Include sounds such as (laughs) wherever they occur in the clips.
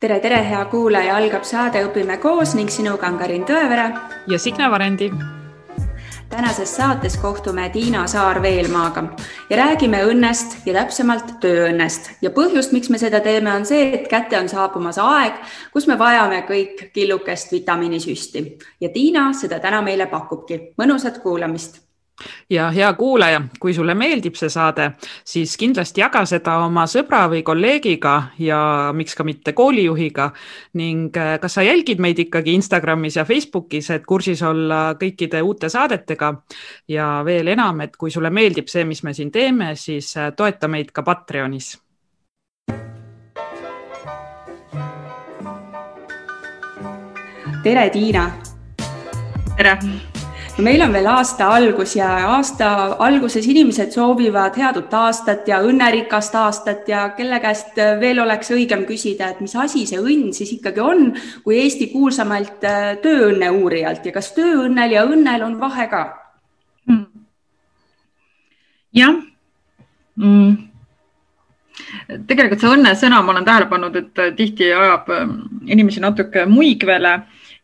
tere, tere, hea kuulaja, algab saade Õpime koos ning sinuga on Karin Tõevere ja Signe Varendi. tänases saates kohtume Tiina Saar-Veelmaaga ja räägime õnnest ja täpsemalt tööõnnest ja põhjust, miks me seda teeme, on see, et kätte on saabumas aeg, kus me vajame kõik killukest vitamiinisüsti ja Tiina seda täna meile pakubki. mõnusat kuulamist ja hea kuulaja, kui sulle meeldib see saade, siis kindlasti jaga seda oma sõbra või kolleegiga ja miks ka mitte koolijuhiga. Ning äh, kas sa jälgid meid ikkagi Instagramis ja Facebookis, et kursis olla kõikide uute saadetega? Ja veel enam, et kui sulle meeldib see, mis me siin teeme, siis äh, toeta meid ka Patreonis. Tere, Tiina. tere meil on veel aasta algus ja aasta alguses inimesed soovivad head uut aastat ja õnnerikast aastat ja kelle käest veel oleks õigem küsida, et mis asi see õnn siis ikkagi on, kui Eesti kuulsamalt äh, tööõnne uurijalt ja kas tööõnnel ja õnnel on vahe ka hmm.? jah mm tegelikult see õnne sõna, ma olen tähele pannud, et tihti ajab ähm, inimesi natuke muigvele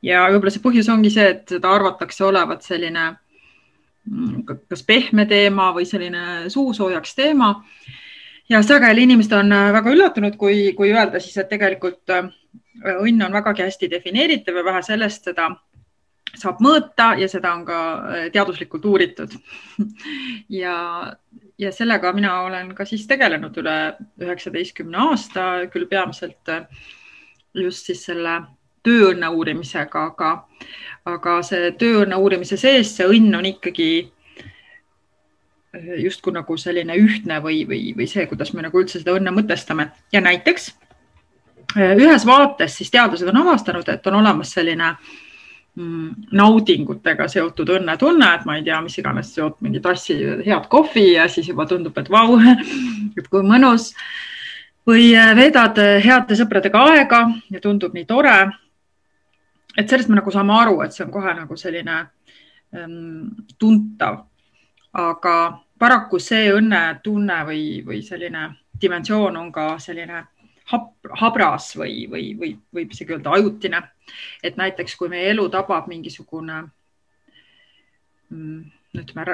ja võib-olla see põhjus ongi see, et seda arvatakse olevat selline mm, kas pehme teema või selline suusoojaks teema. ja sageli inimesed on äh, väga üllatunud, kui, kui öelda siis, et tegelikult äh, õnn on vägagi hästi defineeritav ja vähe sellest, seda saab mõõta ja seda on ka äh, teaduslikult uuritud (laughs) ja, ja sellega mina olen ka siis tegelenud üle üheksateistkümne aasta, küll peamiselt just siis selle tööõnne uurimisega, aga, aga see tööõnne uurimise sees, see õnn on ikkagi justkui nagu selline ühtne või, või, või see, kuidas me nagu üldse seda õnne mõtestame ja näiteks ühes vaates siis teadlased on avastanud, et on olemas selline mm, naudingutega seotud õnnetunne, et ma ei tea, mis iganes, jood mingi tassi head kohvi ja siis juba tundub, et vau, (laughs) et kui mõnus. või veedad heade sõpradega aega ja tundub nii tore et sellest me nagu saame aru, et see on kohe nagu selline ähm, tuntav, aga paraku see õnnetunne või, või selline dimensioon on ka selline hab, habras või, või, või võib isegi öelda ajutine. et näiteks, kui meie elu tabab mingisugune mm, ütleme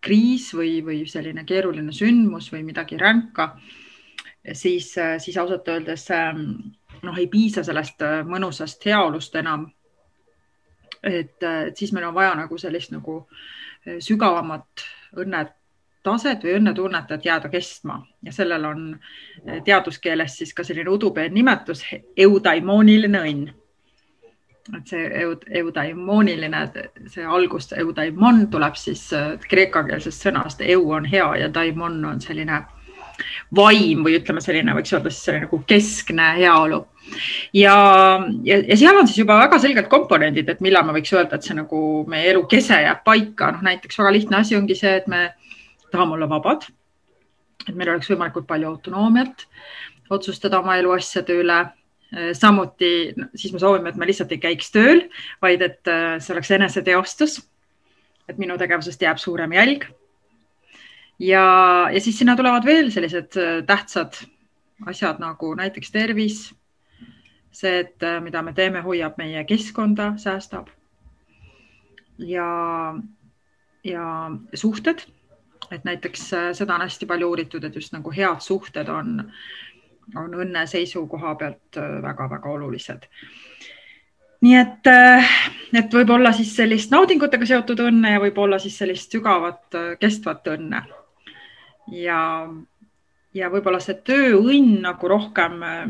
kriis või, või selline keeruline sündmus või midagi ränka, siis, siis ausalt öeldes ähm, noh, ei piisa sellest äh, mõnusast heaolust enam. et, äh, et siis meil on vaja nagu sellist nagu äh, sügavamat õnnetaset või õnnetunnet, et jääda kestma. Ja sellel on teaduskeeles siis ka selline udupeen nimetus, eudaimooniline õnn. Et see eud, eudaimooniline, see algus, eudaimon tuleb siis kreekakeelsest sõnast, eu on hea ja daimon on selline vaim või ütleme, selline võiks öelda siis selline nagu keskne heaolu. ja, ja, ja seal on siis juba väga selged komponendid, et millal ma võiks öelda, et see nagu meie elu kese jääb paika, noh näiteks väga lihtne asi ongi see, et me tahame olla vabad. et meil oleks võimalikult palju autonoomiat, otsustada oma eluasjade üle samuti siis me soovime, et me lihtsalt ei käiks tööl, vaid et äh, see oleks eneseteostus. et minu tegevusest jääb suurem jälg ja, ja siis sinna tulevad veel sellised äh, tähtsad asjad nagu näiteks tervis. see, et äh, mida me teeme, hoiab meie keskkonda, säästab. ja, ja suhted, et näiteks äh, seda on hästi palju uuritud, et just nagu head suhted on, on õnne seisukoha pealt väga-väga olulised nii et, et võib-olla siis sellist naudingutega seotud õnne ja võib-olla siis sellist sügavat kestvat õnne ja, ja võib-olla see tööõnn nagu rohkem äh,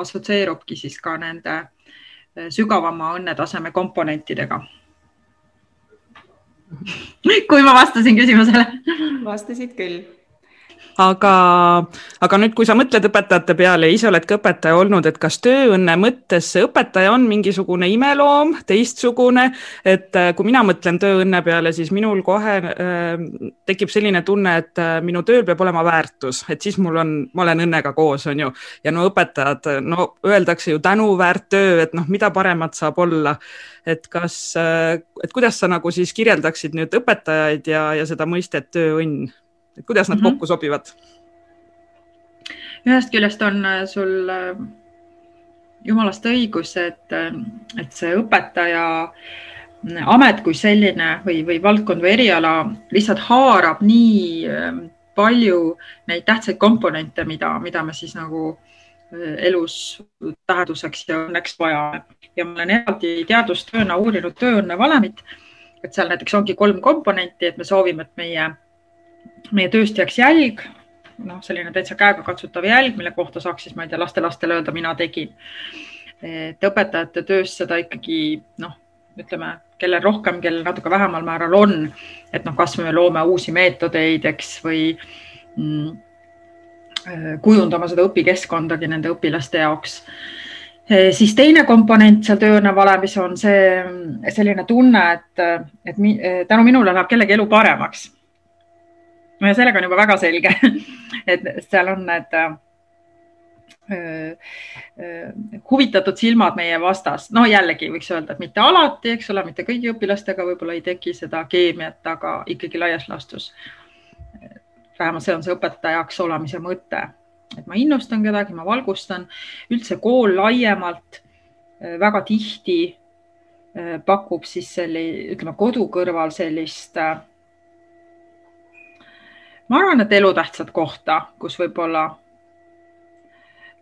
assotsieerubki siis ka nende äh, sügavama õnnetaseme komponentidega. (laughs) kui ma vastasin küsimusele? vastasid küll aga, aga nüüd, kui sa mõtled õpetajate peale ja ise oled ka õpetaja olnud, et kas tööõnne mõttes see õpetaja on mingisugune imeloom, teistsugune, et äh, kui mina mõtlen tööõnne peale, siis minul kohe äh, tekib selline tunne, et äh, minu tööl peab olema väärtus, et siis mul on, ma olen õnnega koos, on ju. ja no õpetajad, no öeldakse ju tänuväärt töö, et noh, mida paremat saab olla et kas, äh, et kuidas sa nagu siis kirjeldaksid nüüd õpetajaid ja, ja seda mõistet tööõnn? Et kuidas nad mm -hmm. kokku sobivad? ühest küljest on äh, sul äh, jumalast õigus, et, et see õpetaja amet kui selline või, või valdkond või eriala lihtsalt haarab nii palju neid tähtsaid komponente, mida, mida me siis nagu äh, elus tähenduseks ja õnneks vajame. ja ma olen eraldi teadustööna uurinud tööõnne valemit, et seal näiteks ongi kolm komponenti, et me soovime, et meie, meie tööst jääks jälg, noh, selline täitsa käegakatsutav jälg, mille kohta saaks siis, ma ei tea, lastelastele öelda, mina tegin. et õpetajate töös seda ikkagi noh, ütleme, kellel rohkem, kellel natuke vähemal määral on, et noh, kasvõi me loome uusi meetodeid, eks, või mm, äh, kujundama seda õpikeskkondagi nende õpilaste jaoks siis teine komponent seal tööõnne valemis on see selline tunne, et, et tänu minule läheb kellegi elu paremaks sellega on juba väga selge (laughs) et seal on need äh, äh, huvitatud silmad meie vastas. no jällegi võiks öelda, et mitte alati, eks ole, mitte kõigi õpilastega võib-olla ei teki seda keemiat, aga ikkagi laias laastus. vähemalt see on see õpetajaks olemise mõte, et ma innustan kedagi, ma valgustan. üldse kool laiemalt äh, väga tihti pakub siis selli, ütleme kodu kõrval sellist äh, ma arvan, et elutähtsat kohta, kus võib-olla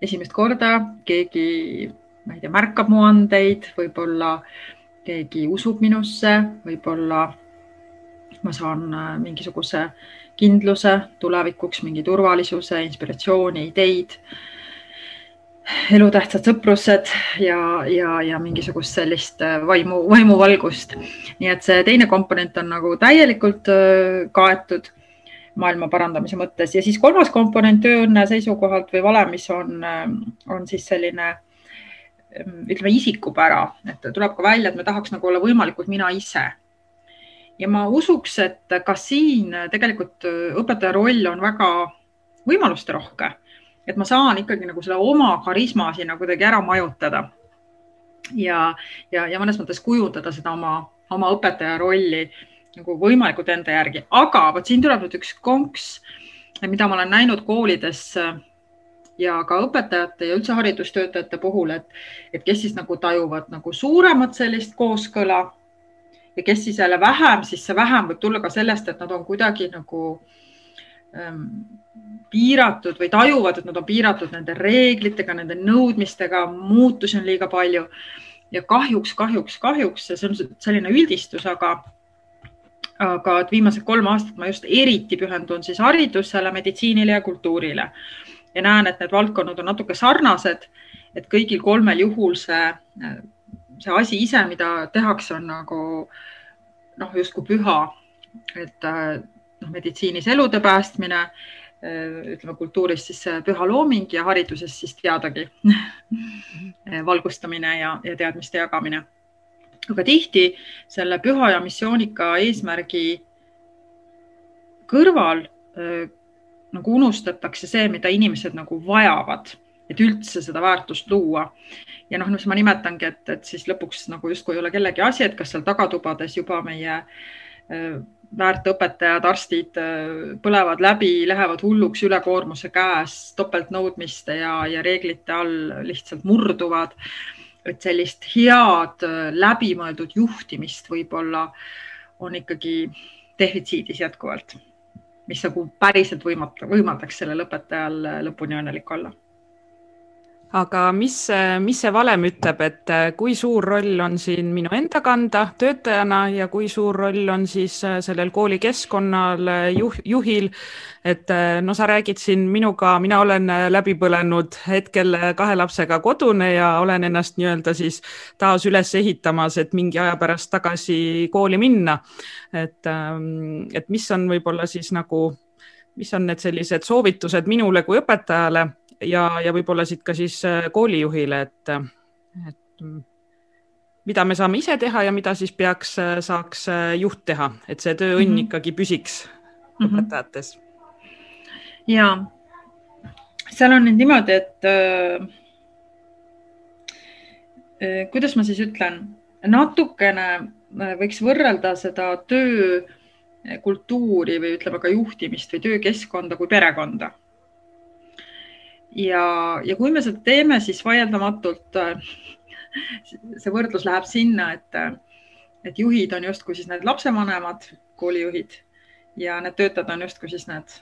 esimest korda keegi, ma ei tea, märkab mu andeid, võib-olla keegi usub minusse, võib-olla ma saan äh, mingisuguse kindluse tulevikuks, mingi turvalisuse, inspiratsiooni, ideid, elutähtsad sõprused ja, ja, ja mingisugust sellist äh, vaimu, vaimuvalgust. nii et see teine komponent on nagu täielikult äh, kaetud maailma parandamise mõttes ja siis kolmas komponent tööõnne seisukohalt või valemis on, on siis selline ütleme isikupära, et tuleb ka välja, et me tahaks nagu olla võimalikult mina ise. ja ma usuks, et ka siin tegelikult õpetaja roll on väga võimalusterohke, et ma saan ikkagi nagu selle oma karisma sinna kuidagi ära majutada. ja, ja, ja mõnes mõttes kujundada seda oma, oma õpetaja rolli nagu võimalikult enda järgi, aga vot siin tuleb nüüd üks konks, mida ma olen näinud koolides äh, ja ka õpetajate ja üldse haridustöötajate puhul, et, et kes siis nagu tajuvad nagu suuremat sellist kooskõla ja kes siis jälle vähem, siis see vähem võib tulla ka sellest, et nad on kuidagi nagu ähm, piiratud või tajuvad, et nad on piiratud nende reeglitega, nende nõudmistega, muutusi on liiga palju. ja kahjuks, kahjuks, kahjuks see on selline üldistus, aga aga et viimased kolm aastat ma just eriti pühendun siis haridusele, meditsiinile ja kultuurile. Ja näen, et need valdkonnad on natuke sarnased, et kõigil kolmel juhul see, see asi ise, mida tehakse, on nagu noh, justkui püha, et noh, meditsiinis elude päästmine, ütleme kultuuris siis püha looming ja hariduses siis teadagi (laughs) valgustamine ja, ja teadmiste jagamine aga tihti selle püha ja missioonika eesmärgi kõrval nagu unustatakse see, mida inimesed nagu vajavad, et üldse seda väärtust luua. ja noh, mis ma nimetangi, et, et siis lõpuks nagu justkui ei ole kellegi asi, et kas seal tagatubades juba meie väärt õpetajad, arstid põlevad läbi, lähevad hulluks ülekoormuse käes, topeltnõudmiste ja, ja reeglite all lihtsalt murduvad et sellist head läbimõeldud juhtimist võib-olla on ikkagi defitsiidis jätkuvalt, mis nagu päriselt võimata, võimaldaks sellel õpetajal lõpuni õnnelik olla aga mis, mis see valem ütleb, et äh, kui suur roll on siin minu enda kanda töötajana ja kui suur roll on siis äh, sellel koolikeskkonnal äh, juh, juhil? et no sa räägid siin minuga, mina olen läbi põlenud hetkel kahe lapsega kodune ja olen ennast nii-öelda siis taas üles ehitamas, et mingi aja pärast tagasi kooli minna. et, ähm, et mis on võib-olla siis nagu, mis on need sellised soovitused minule kui õpetajale ja, ja võib-olla siit ka siis äh, koolijuhile, et, et mida me saame ise teha ja mida siis peaks, äh, saaks äh, juht teha, et see tööõnn mm -hmm. ikkagi püsiks mm -hmm. õpetajates. ja seal on nüüd niimoodi, et äh, kuidas ma siis ütlen, natukene võiks võrrelda seda töökultuuri või ütleme ka juhtimist või töökeskkonda kui perekonda ja, ja kui me seda teeme, siis vaieldamatult äh, see võrdlus läheb sinna, et, et juhid on justkui siis need lapsevanemad, koolijuhid ja need töötajad on justkui siis need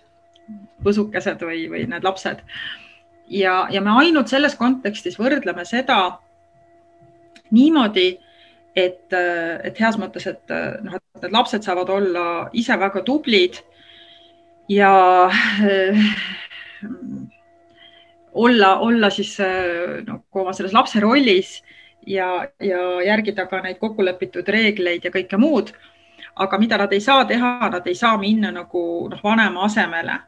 põsukesed või, või need lapsed. ja, ja me ainult selles kontekstis võrdleme seda niimoodi, et, et heas mõttes, et noh, et need lapsed saavad olla ise väga tublid ja (laughs) olla, olla siis nagu oma selles lapse rollis ja, ja järgida ka neid kokkulepitud reegleid ja kõike muud. aga mida nad ei saa teha, nad ei saa minna nagu noh, vanema asemele.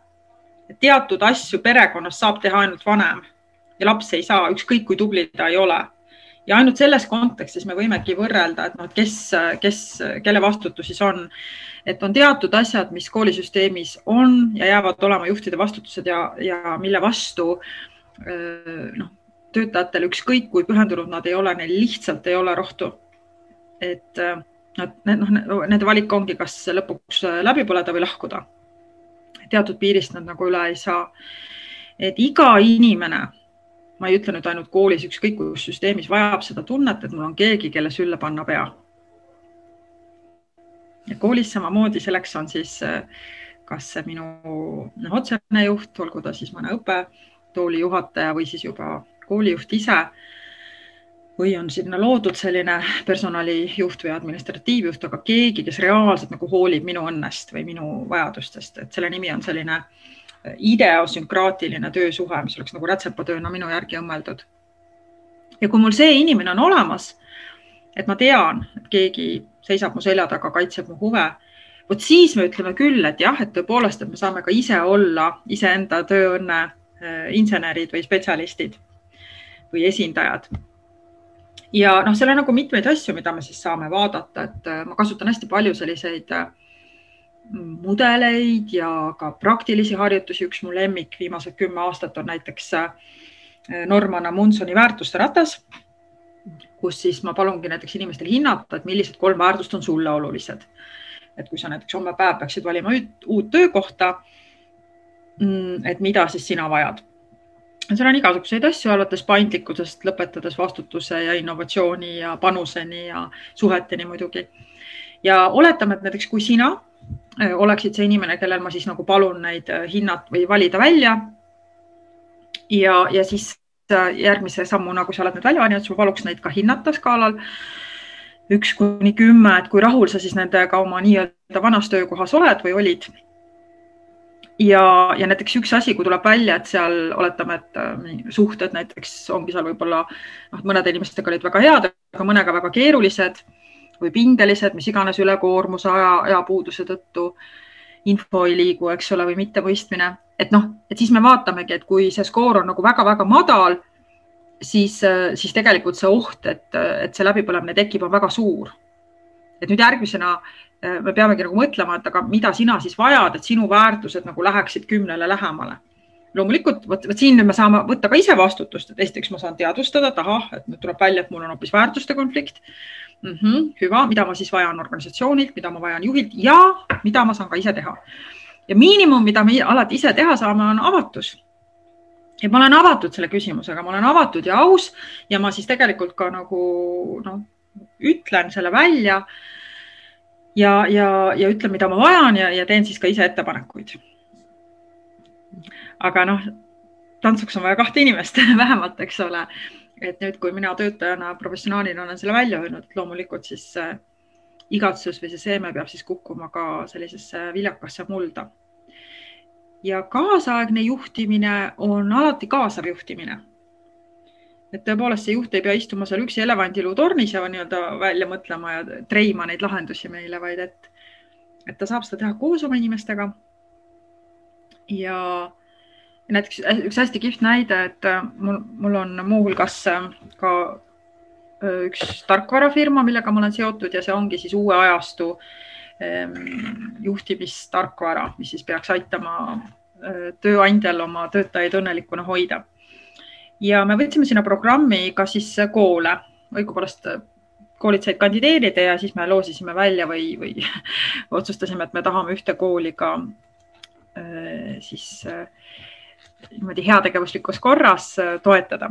teatud asju perekonnas saab teha ainult vanem ja laps ei saa, ükskõik kui tubli ta ei ole. ja ainult selles kontekstis me võimegi võrrelda, et noh, et kes, kes, kelle vastutus siis on. et on teatud asjad, mis koolisüsteemis on ja jäävad olema juhtide vastutused ja, ja mille vastu noh töötajatel, ükskõik kui pühendunud nad ei ole, neil lihtsalt ei ole rohtu. et nad, noh, nende valik ongi, kas lõpuks läbi põleda või lahkuda. teatud piirist nad nagu üle ei saa. et iga inimene, ma ei ütle nüüd ainult koolis, ükskõik kus süsteemis, vajab seda tunnet, et mul on keegi, kelle sülle panna pea. ja koolis samamoodi, selleks on siis kas see minu noh, otsene juht, olgu ta siis mõne õppetooli juhataja või siis juba koolijuht ise või on sinna loodud selline personalijuht või administratiivjuht, aga keegi, kes reaalselt nagu hoolib minu õnnest või minu vajadustest, et selle nimi on selline äh, ideosünkraatiline töösuhe, mis oleks nagu rätsepatööna minu järgi õmmeldud. ja kui mul see inimene on olemas, et ma tean, et keegi seisab mu selja taga, kaitseb mu huve, vot siis me ütleme küll, et jah, et tõepoolest, et me saame ka ise olla iseenda tööõnne insenerid või spetsialistid või esindajad. ja noh, seal on nagu mitmeid asju, mida me siis saame vaadata, et äh, ma kasutan hästi palju selliseid äh, mudeleid ja ka praktilisi harjutusi. üks mu lemmik viimased kümme aastat on näiteks äh, Norman Amundsoni väärtuste ratas, kus siis ma palungi näiteks inimestel hinnata, et millised kolm väärtust on sulle olulised. et kui sa näiteks homme päev peaksid valima uut töökohta, et mida siis sina vajad seal on igasuguseid asju, alates paindlikkusest, lõpetades vastutuse ja innovatsiooni ja panuseni ja suheteni muidugi. ja oletame, et näiteks kui sina äh, oleksid see inimene, kellel ma siis nagu palun neid äh, hinnata või valida välja. ja, ja siis äh, järgmise sammuna, kui sa oled need välja valinud, siis ma paluks neid ka hinnata skaalal üks kuni kümme, et kui rahul sa siis nendega oma nii-öelda vanas töökohas oled või olid ja, ja näiteks üks asi, kui tuleb välja, et seal oletame, et äh, suhted näiteks ongi seal võib-olla noh, mõnede inimestega olid väga head, aga mõnega väga keerulised või pingelised, mis iganes ülekoormuse aja, ajapuuduse tõttu info ei liigu, eks ole, või mittemõistmine, et noh, et siis me vaatamegi, et kui see skoor on nagu väga-väga madal, siis, äh, siis tegelikult see oht, et, et see läbipõlemine tekib, on väga suur. et nüüd järgmisena Äh, me peamegi nagu mõtlema, et aga mida sina siis vajad, et sinu väärtused nagu läheksid kümnele lähemale. loomulikult vot, vot siin me saame võtta ka ise vastutust, et esiteks ma saan teadvustada, et ahah, et nüüd tuleb välja, et mul on hoopis väärtuste konflikt mm. -hmm, hüva, mida ma siis vajan organisatsioonilt, mida ma vajan juhilt ja mida ma saan ka ise teha. ja miinimum, mida me alati ise teha saame, on avatus et ma olen avatud selle küsimusega, ma olen avatud ja aus ja ma siis tegelikult ka nagu noh, ütlen selle välja ja, ja, ja ütlen, mida ma vajan ja, ja teen siis ka ise ettepanekuid. aga noh, tantsuks on vaja kahte inimest (laughs) vähemalt, eks ole. et nüüd, kui mina töötajana, professionaalina olen selle välja öelnud, et loomulikult siis äh, igatsus või see seeme peab siis kukkuma ka sellisesse viljakasse mulda. ja kaasaegne juhtimine on alati kaasav juhtimine et tõepoolest see juht ei pea istuma seal üksi elevandiluutornis ja nii-öelda välja mõtlema ja treima neid lahendusi meile, vaid et, et ta saab seda teha koos oma inimestega. ja näiteks üks hästi kihvt näide, et äh, mul, mul on muuhulgas äh, ka äh, üks tarkvarafirma, millega ma olen seotud ja see ongi siis uue ajastu ähm, juhtimistarkvara, mis siis peaks aitama tööandjal oma töötajaid õnnelikuna hoida ja me võtsime sinna programmi ka siis koole, õigupoolest koolid said kandideerida ja siis me loosisime välja või, või (laughs) otsustasime, et me tahame ühte kooli ka äh, siis äh, niimoodi heategevuslikus korras toetada.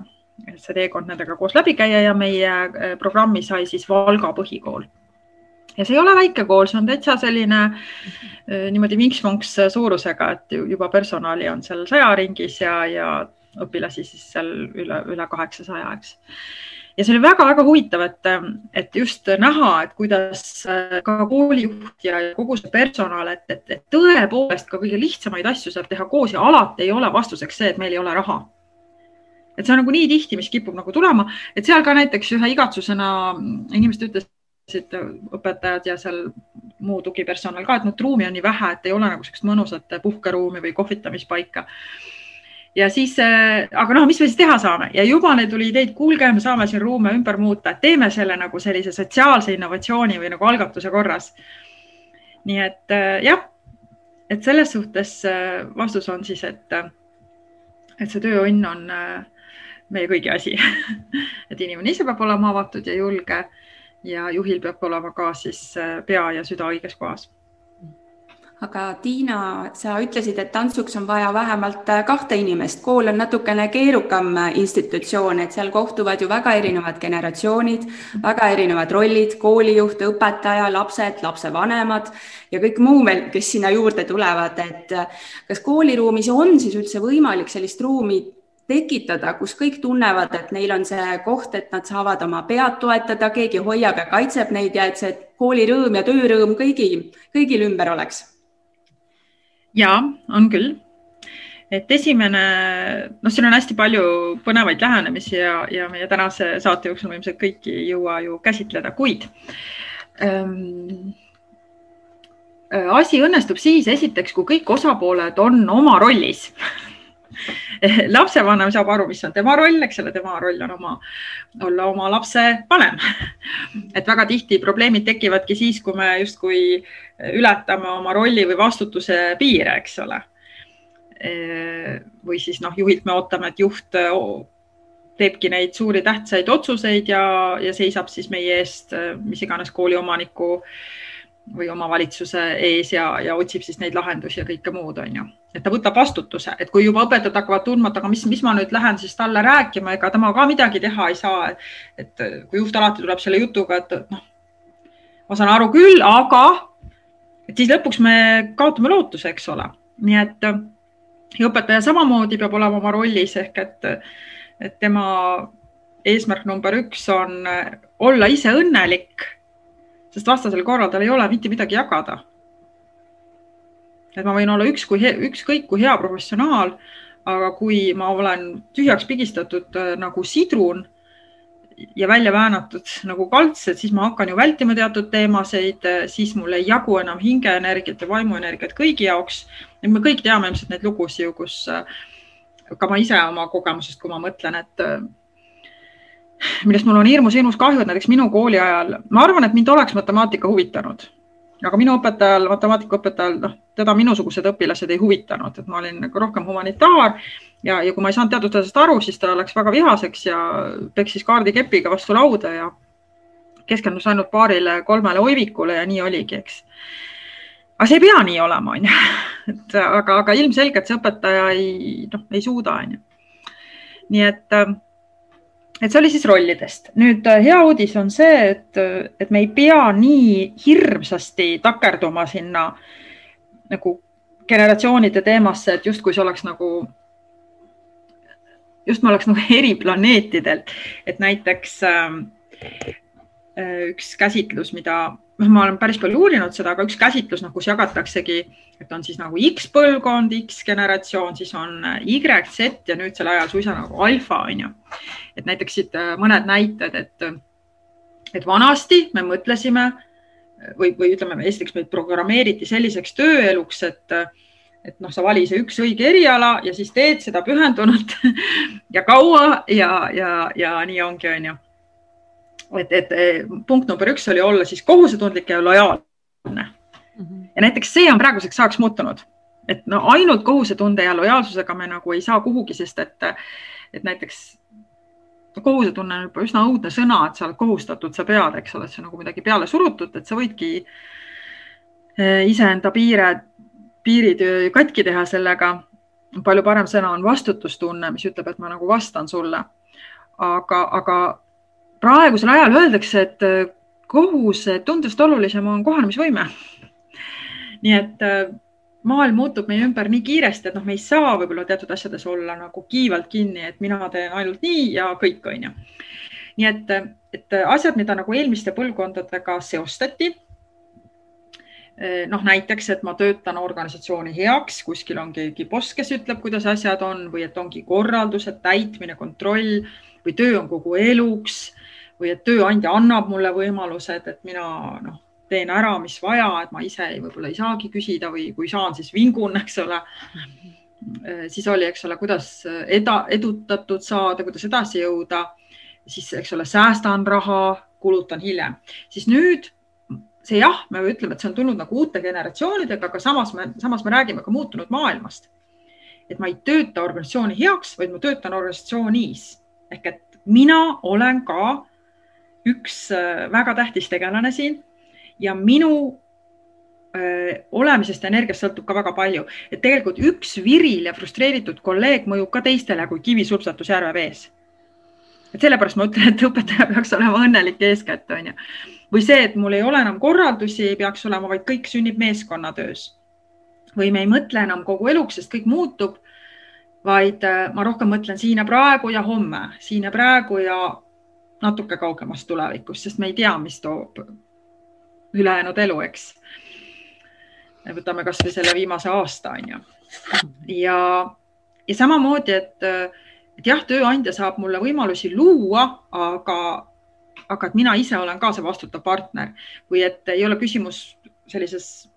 see teekond nendega koos läbi käia ja meie programmi sai siis Valga põhikool ja see ei ole väike kool, see on täitsa selline niimoodi vinks-vonks suurusega, et juba personali on seal saja ringis ja, ja õpilasi siis seal üle, üle kaheksasaja, eks ja see oli väga-väga huvitav, et, et just näha, et kuidas äh, ka koolijuht ja kogu see personal, et, et, et tõepoolest ka kõige lihtsamaid asju saab teha koos ja alati ei ole vastuseks see, et meil ei ole raha. et see on nagu nii tihti, mis kipub nagu tulema, et seal ka näiteks ühe igatsusena inimesed ütlesid, õpetajad ja seal muu tugipersonal ka, et noh, ruumi on nii vähe, et ei ole nagu sellist mõnusat puhkeruumi või kohvitamispaika ja siis, äh, aga noh, mis me siis teha saame? Ja juba neil tuli ideid, kuulge, me saame siin ruume ümber muuta, et teeme selle nagu sellise sotsiaalse innovatsiooni või nagu algatuse korras. nii et äh, jah, et selles suhtes äh, vastus on siis, et, et see tööõnn on meie kõigi asi. (laughs) Et inimene ise peab olema avatud ja julge ja juhil peab olema ka siis pea ja süda õiges kohas aga Tiina, sa ütlesid, et tantsuks on vaja vähemalt äh, kahte inimest. kool on natukene keerukam äh, institutsioon, et seal kohtuvad ju väga erinevad generatsioonid, väga erinevad rollid, koolijuht, õpetaja, lapsed, lapsevanemad ja kõik muu veel, kes sinna juurde tulevad, et äh, kas kooliruumis on siis üldse võimalik sellist ruumi tekitada, kus kõik tunnevad, et neil on see koht, et nad saavad oma pead toetada, keegi hoiab ja kaitseb neid ja et see koolirõõm ja töörõõm kõigi, kõigil ümber oleks ja on küll. et esimene, noh, siin on hästi palju põnevaid lähenemisi ja, ja meie tänase saate jooksul me ilmselt kõiki ei jõua ju käsitleda, kuid ähm, asi õnnestub siis esiteks, kui kõik osapooled on oma rollis (laughs) (laughs) lapsevanem saab aru, mis on tema roll, eks ole, tema roll on oma, olla oma lapse vanem. et väga tihti probleemid tekivadki siis, kui me justkui ületame oma rolli või vastutuse piire, eks ole. või siis noh, juhilt me ootame, et juht teebki neid suuri tähtsaid otsuseid ja, ja seisab siis meie eest mis iganes kooli omaniku või omavalitsuse ees ja, ja otsib siis neid lahendusi ja kõike muud, on ju et ta võtab vastutuse, et kui juba õpetajad hakkavad tundma, et aga mis, mis ma nüüd lähen siis talle rääkima, ega tema ka midagi teha ei saa. et kui juht alati tuleb selle jutuga, et noh, ma saan aru küll, aga et siis lõpuks me kaotame lootuse, eks ole. nii et ja õpetaja samamoodi peab olema oma rollis ehk et, et tema eesmärk number üks on olla ise õnnelik, sest vastasel korral tal ei ole mitte midagi jagada et ma võin olla üks kui, ükskõik kui hea professionaal, aga kui ma olen tühjaks pigistatud äh, nagu sidrun ja välja väänatud nagu kaltsed, siis ma hakkan ju vältima teatud teemasid, äh, siis mul ei jagu enam hingeenergiat ja vaimuenergiat kõigi jaoks. me kõik teame ilmselt neid lugusid ju, kus äh, ka ma ise oma kogemusest, kui ma mõtlen, et millest mul on hirmus-hirmus kahju, et näiteks minu kooli ajal, ma arvan, et mind oleks matemaatika huvitanud aga minu õpetajal, matemaatikaõpetajal, noh, teda minusugused õpilased ei huvitanud, et ma olin nagu rohkem humanitaar ja, ja kui ma ei saanud teatud asjast aru, siis ta läks väga vihaseks ja peksis kaardikepiga vastu lauda ja keskendus ainult paarile-kolmele oivikule ja nii oligi, eks. aga see ei pea nii olema, onju. (laughs) et aga, aga ilmselgelt see õpetaja ei, noh, ei suuda, onju. nii et äh, et see oli siis rollidest. nüüd äh, hea uudis on see, et, äh, et me ei pea nii hirmsasti takerduma sinna nagu generatsioonide teemasse, et justkui see oleks nagu, just me oleks nagu (laughs) eri planeetidelt, et näiteks äh, üks käsitlus, mida noh, ma olen päris palju uurinud seda, aga üks käsitlus, noh, kus jagataksegi, et on siis nagu X põlvkond, X generatsioon, siis on Y, Z ja nüüdsel ajal suisa nagu alfa on ju. et näiteks siit äh, mõned näited, et, et vanasti me mõtlesime või, või ütleme, esiteks meid programmeeriti selliseks tööeluks, et, et noh, sa vali see üks õige eriala ja siis teed seda pühendunult (laughs) ja kaua ja, ja, ja nii ongi, onju et, et punkt number üks oli olla siis kohusetundlik ja lojaalne. -hmm. ja näiteks see on praeguseks ajaks muutunud, et no ainult kohusetunde ja lojaalsusega me nagu ei saa kuhugi, sest et, et näiteks kohusetunne on juba üsna õudne sõna, et sa oled kohustatud, sa pead, eks ole, et see on nagu midagi peale surutud, et sa võidki eh, iseenda piire, piirid katki teha sellega. palju parem sõna on vastutustunne, mis ütleb, et ma nagu vastan sulle. aga, aga praegusel ajal öeldakse, et kohus, tundest olulisem on kohanemisvõime. nii et äh, maailm muutub meie ümber nii kiiresti, et noh, me ei saa võib-olla teatud asjades olla nagu kiivalt kinni, et mina teen ainult nii ja kõik, on ju. nii et, et asjad, mida nagu eelmiste põlvkondadega seostati noh, näiteks, et ma töötan organisatsiooni heaks, kuskil on keegi boss, kes ütleb, kuidas asjad on või et ongi korraldused, täitmine, kontroll või töö on kogu eluks või et tööandja annab mulle võimalused, et mina noh, teen ära, mis vaja, et ma ise võib-olla ei saagi küsida või kui saan, siis vingun, eks ole. siis oli, eks ole, kuidas eda, edutatud saada, kuidas edasi jõuda, siis, eks ole, säästan raha, kulutan hiljem, siis nüüd see jah, me ütleme, et see on tulnud nagu uute generatsioonidega, aga samas me, samas me räägime ka muutunud maailmast. et ma ei tööta organisatsiooni heaks, vaid ma töötan organisatsioonis ehk et mina olen ka üks äh, väga tähtis tegelane siin ja minu äh, olemisest ja energiast sõltub ka väga palju, et tegelikult üks viril ja frustreeritud kolleeg mõjub ka teistele kui kivi supsatus järve vees. et sellepärast ma ütlen, et õpetaja peaks olema õnnelik eeskätt, onju. või see, et mul ei ole enam korraldusi, ei peaks olema, vaid kõik sünnib meeskonnatöös. või me ei mõtle enam kogu eluks, sest kõik muutub, vaid äh, ma rohkem mõtlen siin ja praegu ja homme, siin ja praegu ja natuke kaugemast tulevikust, sest me ei tea, mis toob ülejäänud elu, eks. võtame kasvõi selle viimase aasta, on ju. ja, ja samamoodi, et, et jah, tööandja saab mulle võimalusi luua, aga, aga et mina ise olen ka see vastutav partner või et ei ole küsimus sellises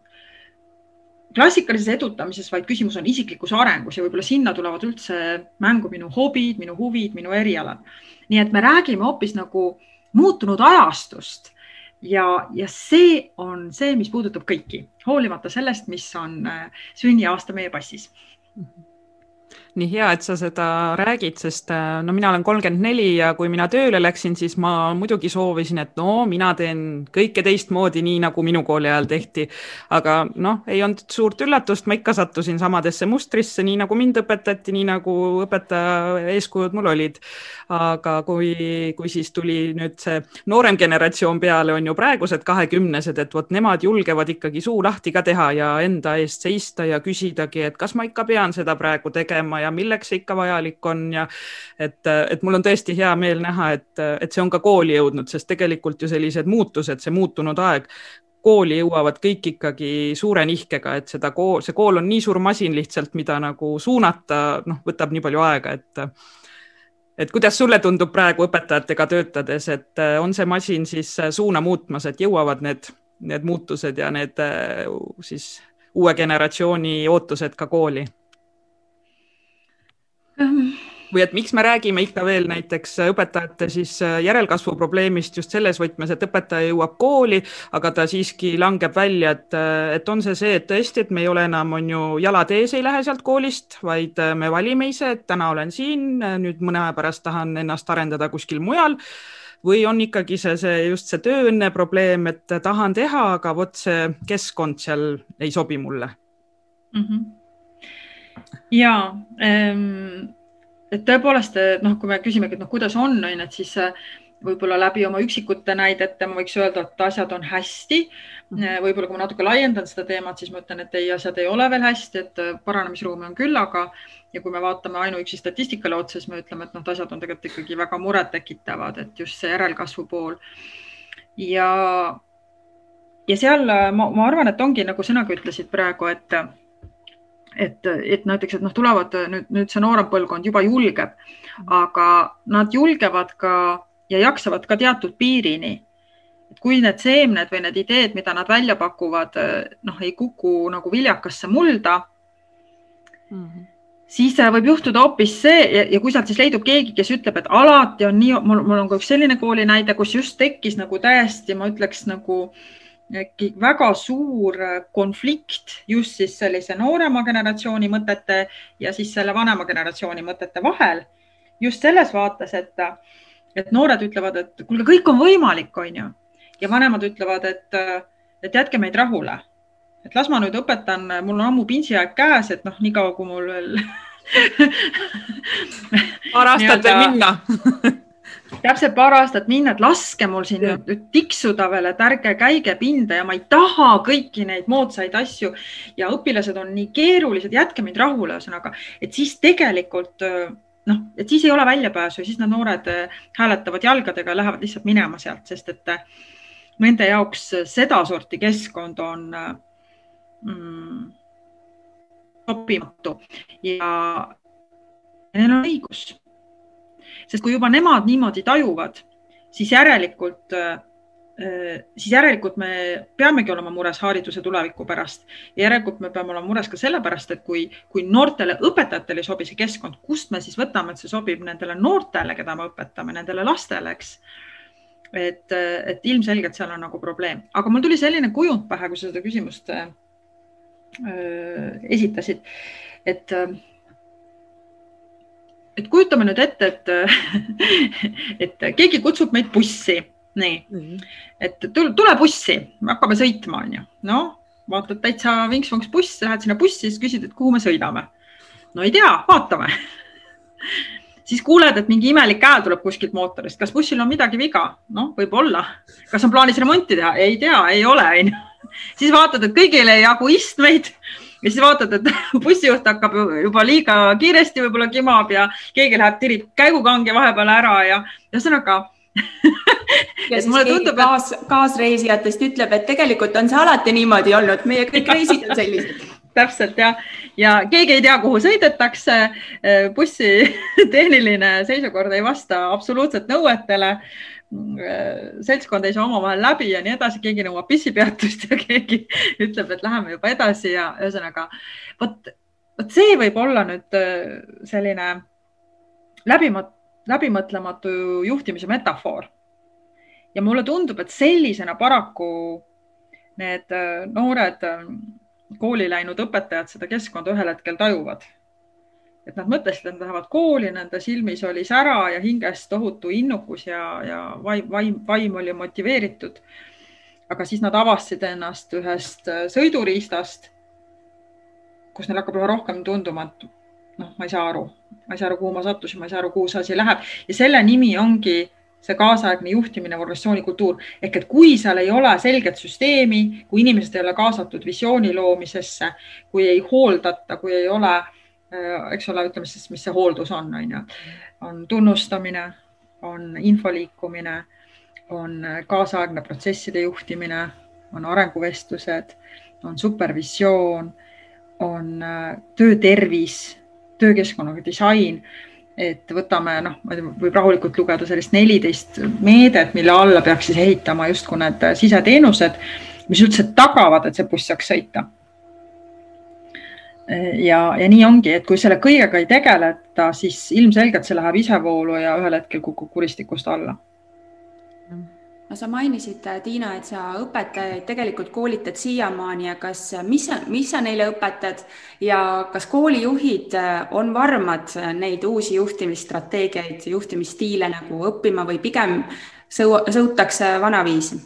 klassikalises edutamises, vaid küsimus on isiklikus arengus ja võib-olla sinna tulevad üldse mängu minu hobid, minu huvid, minu erialad. nii et me räägime hoopis nagu muutunud ajastust ja, ja see on see, mis puudutab kõiki, hoolimata sellest, mis on äh, sünniaasta meie passis mm. -hmm nii hea, et sa seda räägid, sest äh, no mina olen kolmkümmend neli ja kui mina tööle läksin, siis ma muidugi soovisin, et no mina teen kõike teistmoodi, nii nagu minu kooli ajal tehti. aga noh, ei olnud suurt üllatust, ma ikka sattusin samadesse mustrisse, nii nagu mind õpetati, nii nagu õpetaja eeskujud mul olid. aga kui, kui siis tuli nüüd see noorem generatsioon peale, on ju praegused kahekümnesed, et vot nemad julgevad ikkagi suu lahti ka teha ja enda eest seista ja küsidagi, et kas ma ikka pean seda praegu tegema ja milleks see ikka vajalik on ja et, et mul on tõesti hea meel näha, et, et see on ka kooli jõudnud, sest tegelikult ju sellised muutused, see muutunud aeg kooli jõuavad kõik ikkagi suure nihkega, et seda kool, see kool on nii suur masin lihtsalt, mida nagu suunata, noh, võtab nii palju aega, et et kuidas sulle tundub praegu õpetajatega töötades, et on see masin siis suuna muutmas, et jõuavad need, need muutused ja need siis uue generatsiooni ootused ka kooli? Või et miks me räägime ikka veel näiteks õpetajate siis äh, järelkasvu probleemist just selles võtmes, et õpetaja jõuab kooli, aga ta siiski langeb välja, et, äh, et on see see, et tõesti, et me ei ole enam, on ju, jalad ees ei lähe sealt koolist, vaid äh, me valime ise, et täna olen siin, nüüd mõne aja pärast tahan ennast arendada kuskil mujal või on ikkagi see, see just see tööõnne probleem, et tahan teha, aga vot see keskkond seal ei sobi mulle mm. -hmm ja ähm, et tõepoolest, noh, kui me küsimegi, et noh, kuidas on, on ju, et siis äh, võib-olla läbi oma üksikute näidete ma võiks öelda, et asjad on hästi. Mhm. Äh, võib-olla kui ma natuke laiendan seda teemat, siis ma ütlen, et ei, asjad ei ole veel hästi, et paranemisruumi on küll, aga ja kui me vaatame ainuüksi statistikale otsa, siis me ütleme, et noh, asjad on tegelikult ikkagi väga murettekitavad, et just see järelkasvu pool. ja, ja seal ma, ma arvan, et ongi nagu sinagi ütlesid praegu, et et, et näiteks, et noh, tulevad nüüd, nüüd see noorem põlvkond juba julgeb, aga nad julgevad ka ja jaksavad ka teatud piirini. et kui need seemned või need ideed, mida nad välja pakuvad, noh, ei kuku nagu viljakasse mulda mm, -hmm. siis võib juhtuda hoopis see ja, ja kui sealt siis leidub keegi, kes ütleb, et alati on nii, mul, mul on ka üks selline kooli näide, kus just tekkis nagu täiesti, ma ütleks nagu äh, äkki väga suur konflikt just siis sellise noorema generatsiooni mõtete ja siis selle vanema generatsiooni mõtete vahel. just selles vaates, et, et noored ütlevad, et kuulge, kõik on võimalik, on ju. ja vanemad ütlevad, et, et jätke meid rahule. et las ma nüüd õpetan, mul on ammu pintsiaeg käes, et noh, niikaua kui mul veel paar aastat veel minna (laughs) täpselt paar aastat minna, et laske mul siin nüüd, nüüd tiksuda veel, et ärge käige pinda ja ma ei taha kõiki neid moodsaid asju. Ja õpilased on nii keerulised, jätke mind rahule, ühesõnaga, et siis tegelikult noh, et siis ei ole väljapääsu ja siis need noored hääletavad jalgadega ja lähevad lihtsalt minema sealt, sest et nende jaoks sedasorti keskkond on mm, sobimatu ja neil on õigus sest kui juba nemad niimoodi tajuvad, siis järelikult, äh, siis järelikult me peamegi olema mures hariduse tuleviku pärast. Ja järelikult me peame olema mures ka sellepärast, et kui, kui noortele õpetajatele ei sobi see keskkond, kust me siis võtame, et see sobib nendele noortele, keda me õpetame, nendele lastele, eks? Et, et ilmselgelt seal on nagu probleem, aga mul tuli selline kujund pähe, kui sa seda küsimust äh, esitasid, et äh, et kujutame nüüd ette, et, (laughs) et keegi kutsub meid bussi, nii mm, -hmm. et tule, bussi, hakkame sõitma, onju. noh, vaatad täitsa vinks-vonks buss, lähed sinna bussi, siis küsid, et kuhu me sõidame. no ei tea, vaatame (laughs) siis kuuled, et mingi imelik hääl tuleb kuskilt mootorist, kas bussil on midagi viga? noh, võib-olla. kas on plaanis remonti teha? ei tea, ei ole, onju. (laughs) siis vaatad, et kõigile ei jagu istmeid ja siis vaatad, et (laughs) bussijuht hakkab juba liiga kiiresti võib-olla kimab ja keegi läheb, tirib käigukange vahepeal ära ja ühesõnaga (laughs) ja siis mulle tundub, et kaas, kaasreisijatest ütleb, et tegelikult on see alati niimoodi olnud, meie kõik reisid on sellised. (laughs) Täpselt ja, ja keegi ei tea, kuhu sõidetakse. bussi tehniline seisukord ei vasta absoluutselt nõuetele seltskond ei saa omavahel läbi ja nii edasi, keegi nõuab pissipeatust ja (laughs) keegi ütleb, et läheme juba edasi ja ühesõnaga vot, vot see võib olla nüüd äh, selline läbimõt-, läbimõtlematu juhtimise metafoor. ja mulle tundub, et sellisena paraku need äh, noored äh, kooli läinud õpetajad seda keskkonda ühel hetkel tajuvad et nad mõtlesid, et nad lähevad kooli, nende silmis oli sära ja hinges tohutu innukus ja, ja vaim, vaim, vaim oli motiveeritud. aga siis nad avastasid ennast ühest äh, sõiduriistast, kus neil hakkab üha rohkem tunduma, et noh, ma ei saa aru, ma ei saa aru, kuhu ma sattusin, ma ei saa aru, kuhu see asi läheb. Ja selle nimi ongi see kaasaegne juhtimine, organisatsioonikultuur. Ehk et kui seal ei ole selget süsteemi, kui inimesed ei ole kaasatud visiooni loomisesse, kui ei hooldata, kui ei ole Äh, eks ole, ütleme siis, mis see hooldus on, on ju, on tunnustamine, on info liikumine, on kaasaegne protsesside juhtimine, on arenguvestlused, on supervisioon, on äh, töötervis, töökeskkonnaga disain. Et võtame, noh, võib rahulikult lugeda sellist neliteist meedet, mille alla peaks siis ehitama justkui need siseteenused, mis üldse tagavad, et see buss saaks sõita ja, ja nii ongi, et kui selle kõigega ei tegeleta, siis ilmselgelt see läheb isevoolu ja ühel hetkel kukub kuristikust alla. no sa mainisid, Tiina, et sa õpetajaid tegelikult koolitad siiamaani ja kas, mis, mis sa neile õpetad ja kas koolijuhid on varmad neid uusi juhtimisstrateegiaid, juhtimisstiile nagu õppima või pigem sõu-, sõutakse vanaviisi?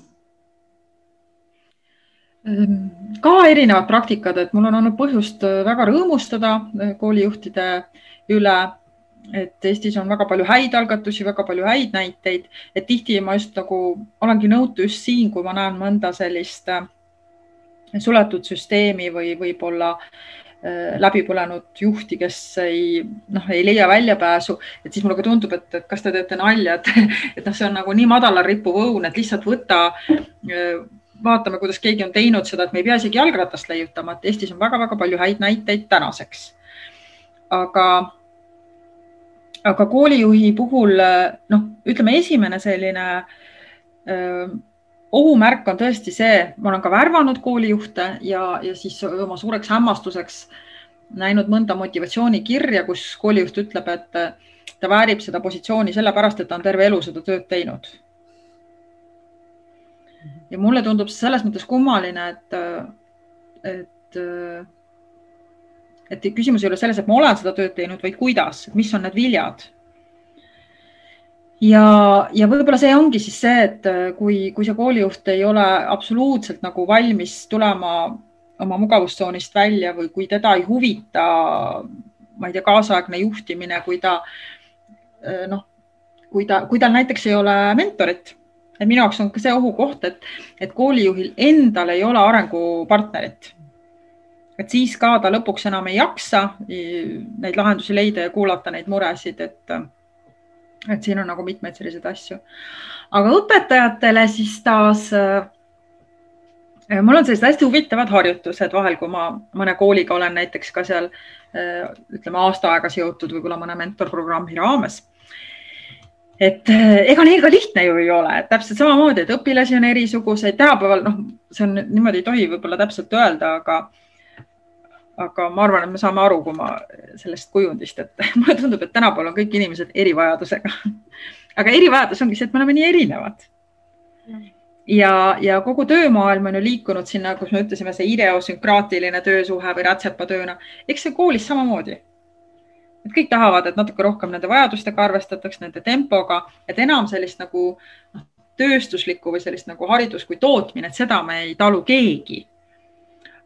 Ka erinevad praktikad, et mul on olnud põhjust äh, väga rõõmustada äh, koolijuhtide üle, et Eestis on väga palju häid algatusi, väga palju häid näiteid, et tihti ma just nagu olengi nõutu just siin, kui ma näen mõnda sellist äh, suletud süsteemi või võib-olla läbi põlenud juhti, kes ei, noh, ei leia väljapääsu, et siis mulle ka tundub, et kas te teete nalja, et, (laughs) et noh, see on nagu nii madalal rippuv õun, et lihtsalt võta vaatame, kuidas keegi on teinud seda, et me ei pea isegi jalgratast leiutama, et Eestis on väga-väga palju häid näiteid tänaseks. aga, aga koolijuhi puhul noh, ütleme esimene selline öö, ohumärk on tõesti see, ma olen ka värvanud koolijuhte ja, ja siis oma suureks hämmastuseks näinud mõnda motivatsioonikirja, kus koolijuht ütleb, et ta väärib seda positsiooni sellepärast, et ta on terve elu seda tööd teinud ja mulle tundub see selles mõttes kummaline, et, et, et küsimus ei ole selles, et ma olen seda tööd teinud, vaid kuidas, mis on need viljad. ja, ja võib-olla see ongi siis see, et kui, kui see koolijuht ei ole absoluutselt nagu valmis tulema oma mugavustsoonist välja või kui teda ei huvita ma ei tea, kaasaegne juhtimine, kui ta noh, kui ta, kui tal näiteks ei ole mentorit. Et minu jaoks on ka see ohukoht, et, et koolijuhil endal ei ole arengupartnerit. et siis ka ta lõpuks enam ei jaksa neid lahendusi leida ja kuulata neid muresid, et, et siin on nagu mitmeid selliseid asju. aga õpetajatele siis taas mul on sellised hästi huvitavad harjutused vahel, kui ma mõne kooliga olen näiteks ka seal ütleme aasta aega seotud võib-olla mõne mentorprogrammi raames et eh, ega neil ka lihtne ju ei ole, täpselt samamoodi, et õpilasi on erisuguseid, tänapäeval noh, see on niimoodi ei tohi võib-olla täpselt öelda, aga aga ma arvan, et me saame aru, kui ma sellest kujundist, et (laughs) mulle tundub, et tänapäeval on kõik inimesed erivajadusega. (laughs) aga erivajadus ongi see, et me oleme nii erinevad. ja, ja kogu töömaailm on ju liikunud sinna, kus me ütlesime, see ideosünkraatiline töösuhe või rätsepatööna, eks see koolis samamoodi et kõik tahavad, et natuke rohkem nende vajadustega arvestataks, nende tempoga, et enam sellist nagu noh, tööstuslikku või sellist nagu haridus kui tootmine, et seda me ei talu keegi.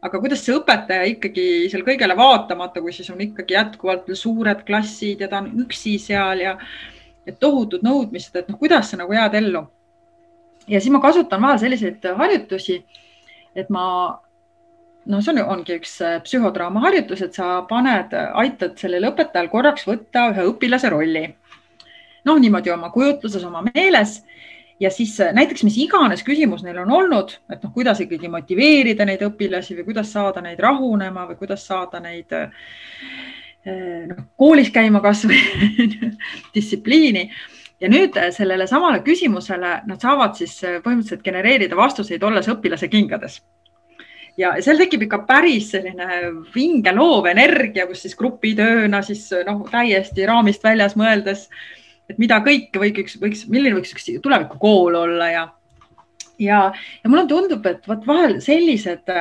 aga kuidas see õpetaja ikkagi seal kõigele vaatamata, kui siis on ikkagi jätkuvalt suured klassid ja ta on üksi seal ja tohutud nõudmised, et noh, kuidas sa nagu jääd ellu. ja siis ma kasutan vahel selliseid harjutusi, et ma no see on, ongi üks äh, psühhodraama harjutus, et sa paned, aitad sellel õpetajal korraks võtta ühe õpilase rolli. noh, niimoodi oma kujutluses, oma meeles. Ja siis äh, näiteks mis iganes küsimus neil on olnud, et noh, kuidas ikkagi motiveerida neid õpilasi või kuidas saada neid rahunema või kuidas saada neid äh, noh, koolis käima kasvõi (laughs) distsipliini. Ja nüüd sellele samale küsimusele nad saavad siis põhimõtteliselt genereerida vastuseid, olles õpilase kingades ja seal tekib ikka päris selline vinge loov energia, kus siis grupitööna siis noh, täiesti raamist väljas mõeldes, et mida kõike võiks, võiks, milline võiks üks tulevikukool olla ja, ja, ja mulle tundub, et vot vahel sellised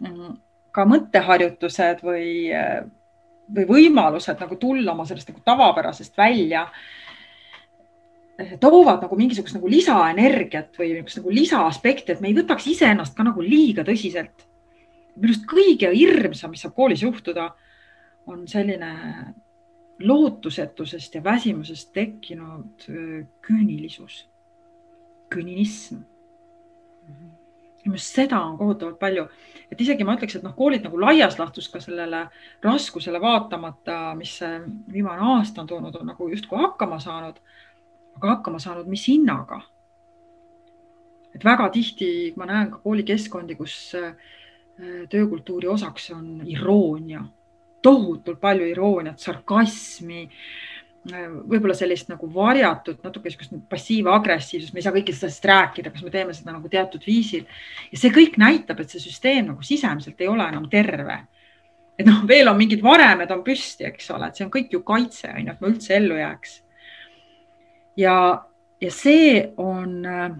mm, ka mõtteharjutused või, või võimalused nagu tulla oma sellest nagu tavapärasest välja toovad nagu mingisugust nagu lisaenergiat või niisugust nagu lisaaspekti, et me ei võtaks iseennast ka nagu liiga tõsiselt. minu arust kõige hirmsam, mis saab koolis juhtuda, on selline lootusetusest ja väsimusest tekkinud küünilisus, küninism. minu arust seda on kohutavalt palju, et isegi ma ütleks, et noh, koolid nagu laias laastus ka sellele raskusele vaatamata, mis viimane aasta on toonud, on nagu justkui hakkama saanud aga hakkama saanud, mis hinnaga? et väga tihti ma näen ka koolikeskkondi, kus äh, töökultuuri osaks on iroonia, tohutult palju irooniat, sarkasmi, äh, võib-olla sellist nagu varjatud, natuke niisugust passiiv-agressiivsust, me ei saa kõigest sellest rääkida, kas me teeme seda nagu teatud viisil. ja see kõik näitab, et see süsteem nagu sisemiselt ei ole enam terve. et noh, veel on mingid varemed on püsti, eks ole, et see on kõik ju kaitse, on ju, et ma üldse ellu jääks ja, ja see on äh,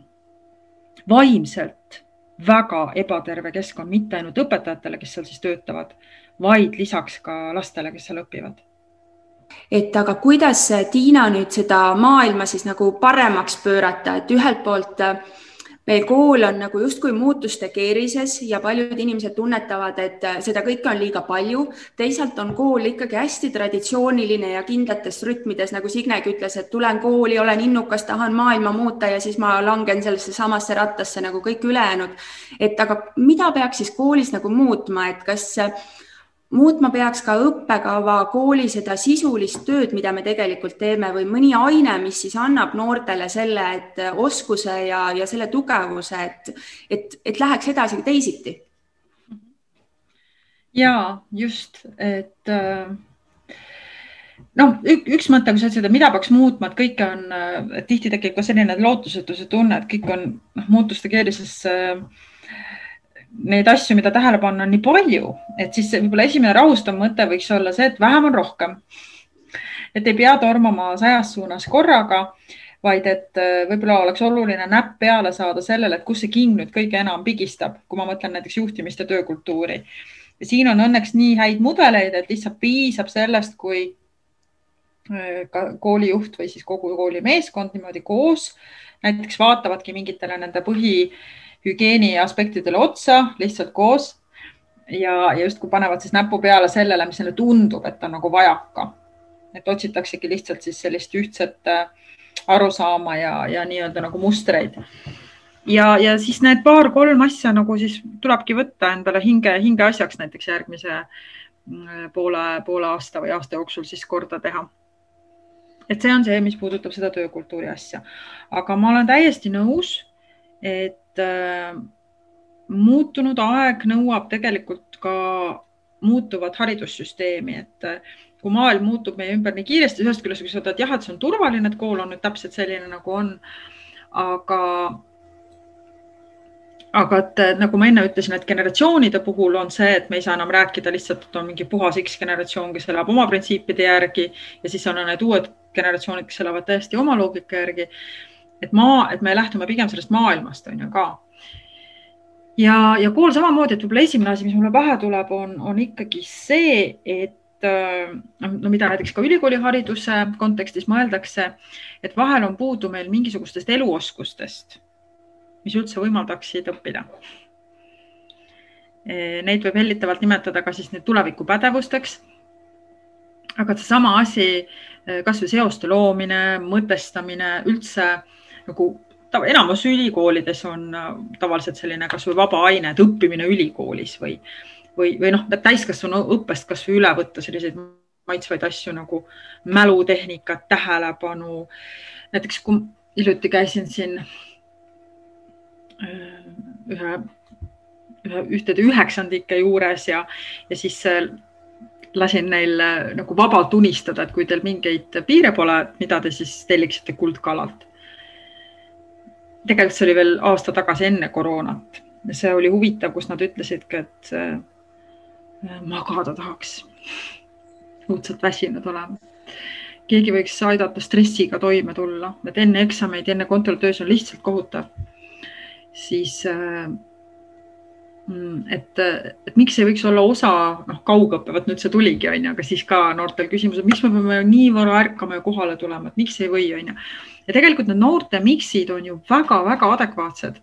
vaimselt väga ebaterve keskkond, mitte ainult õpetajatele, kes seal siis töötavad, vaid lisaks ka lastele, kes seal õpivad. Et aga kuidas Tiina nüüd seda maailma siis nagu paremaks pöörata, et ühelt poolt äh, meil kool on nagu justkui muutuste keerises ja paljud inimesed tunnetavad, et äh, seda kõike on liiga palju. teisalt on kool ikkagi hästi traditsiooniline ja kindlates rütmides, nagu Signegi ütles, et tulen kooli, olen innukas, tahan maailma muuta ja siis ma langen sellesse samasse rattasse nagu kõik ülejäänud. et aga mida peaks siis koolis nagu muutma, et kas muutma peaks ka õppekava, kooli seda sisulist tööd, mida me tegelikult teeme või mõni aine, mis siis annab noortele selle, et oskuse ja, ja selle tugevuse, et, et, et läheks edasi teisiti. ja just, et äh, noh, üks mõte, kui sa ütlesid, et mida peaks muutma, et kõike on, tihti tekib ka selline lootusetuse tunne, et kõik on noh, muutuste keerises äh, neid asju, mida tähele panna, on nii palju, et siis võib-olla esimene rahustav mõte võiks olla see, et vähem on rohkem. et ei pea tormama sajas suunas korraga, vaid et äh, võib-olla oleks oluline näpp peale saada sellele, et kus see king nüüd kõige enam pigistab, kui ma mõtlen näiteks juhtimist ja töökultuuri. siin on õnneks nii häid mudeleid, et lihtsalt piisab sellest, kui äh, ka koolijuht või siis kogu kooli meeskond niimoodi koos näiteks vaatavadki mingitele nende põhi hügieeni aspektidele otsa lihtsalt koos ja, ja justkui panevad siis näpu peale sellele, mis neile tundub, et on nagu vajaka. et otsitaksegi lihtsalt siis sellist ühtset äh, arusaama ja, ja nii-öelda nagu mustreid. ja, ja siis need paar-kolm asja nagu siis tulebki võtta endale hinge, hingeasjaks näiteks järgmise mm, poole, poole aasta või aasta jooksul siis korda teha et see on see, mis puudutab seda töökultuuri asja. aga ma olen täiesti nõus, et äh, muutunud aeg nõuab tegelikult ka muutuvat haridussüsteemi, et äh, kui maailm muutub meie ümber nii kiiresti, ühest küljest võiks öelda, et jah, et see on turvaline, et kool on nüüd täpselt selline, nagu on. aga, aga et nagu ma enne ütlesin, et generatsioonide puhul on see, et me ei saa enam rääkida lihtsalt, et on mingi puhas X generatsioon, kes elab oma printsiipide järgi ja siis on need uued generatsioonid, kes elavad täiesti oma loogika järgi. Et maa, et me lähtume pigem sellest maailmast on ju ka. ja, ja kool samamoodi, et võib-olla esimene asi, mis mulle pähe tuleb, on, on ikkagi see, et äh, no mida näiteks ka ülikoolihariduse kontekstis mõeldakse, et vahel on puudu meil mingisugustest eluoskustest, mis üldse võimaldaksid õppida. Neid võib hellitavalt nimetada ka siis nüüd tulevikupädevusteks. aga seesama asi Äh, kasvõi seoste loomine, mõtestamine, üldse nagu enamus ülikoolides on äh, tavaliselt selline kasvõi vaba aine, et õppimine ülikoolis või, või, või noh, täiskasvanu õppest kasvõi üle võtta selliseid maitsvaid asju nagu mälutehnikat, tähelepanu. näiteks kui hiljuti käisin siin äh, ühe, ühe, ühtede üheksandike juures ja, ja siis lasin neil äh, nagu vabalt unistada, et kui teil mingeid piire pole, mida te siis telliksite kuldkalalt. Tegelikult see oli veel aasta tagasi enne koroonat see oli huvitav, kus nad ütlesidki, et äh, magada tahaks. õudselt väsinud olema. keegi võiks aidata stressiga toime tulla, et enne eksameid, enne kontrolltöös on lihtsalt kohutav. siis äh, et, et miks ei võiks olla osa noh, kaugõppe, vot nüüd see tuligi, onju, aga siis ka noortel küsimused, miks me peame nii vara ärkama ja kohale tulema, et miks ei või, onju. ja tegelikult need noorte miksid on ju väga-väga adekvaatsed.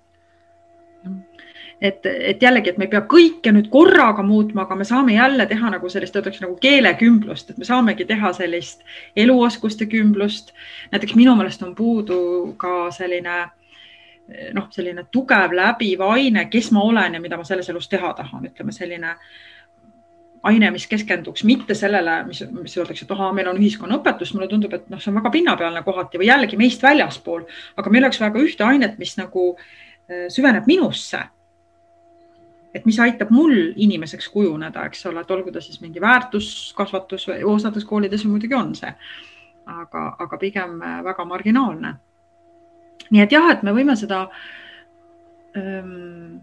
et, et jällegi, et me ei pea kõike nüüd korraga muutma, aga me saame jälle teha nagu sellist, öeldakse nagu keelekümblust, et me saamegi teha sellist eluoskuste kümblust. näiteks minu meelest on puudu ka selline äh, noh, selline tugev läbiv aine, kes ma olen ja mida ma selles elus teha tahan, ütleme selline aine, mis keskenduks mitte sellele, mis, mis öeldakse, et ahaa, meil on ühiskonnaõpetus, mulle tundub, et noh, see on väga pinnapealne kohati või jällegi meist väljaspool, aga meil oleks ka ühte ainet, mis nagu äh, süveneb minusse. et mis aitab mul inimeseks kujuneda, eks ole, et olgu ta siis mingi väärtuskasvatus või osades koolides muidugi on see, aga, aga pigem äh, väga marginaalne nii et jah, et me võime seda ähm,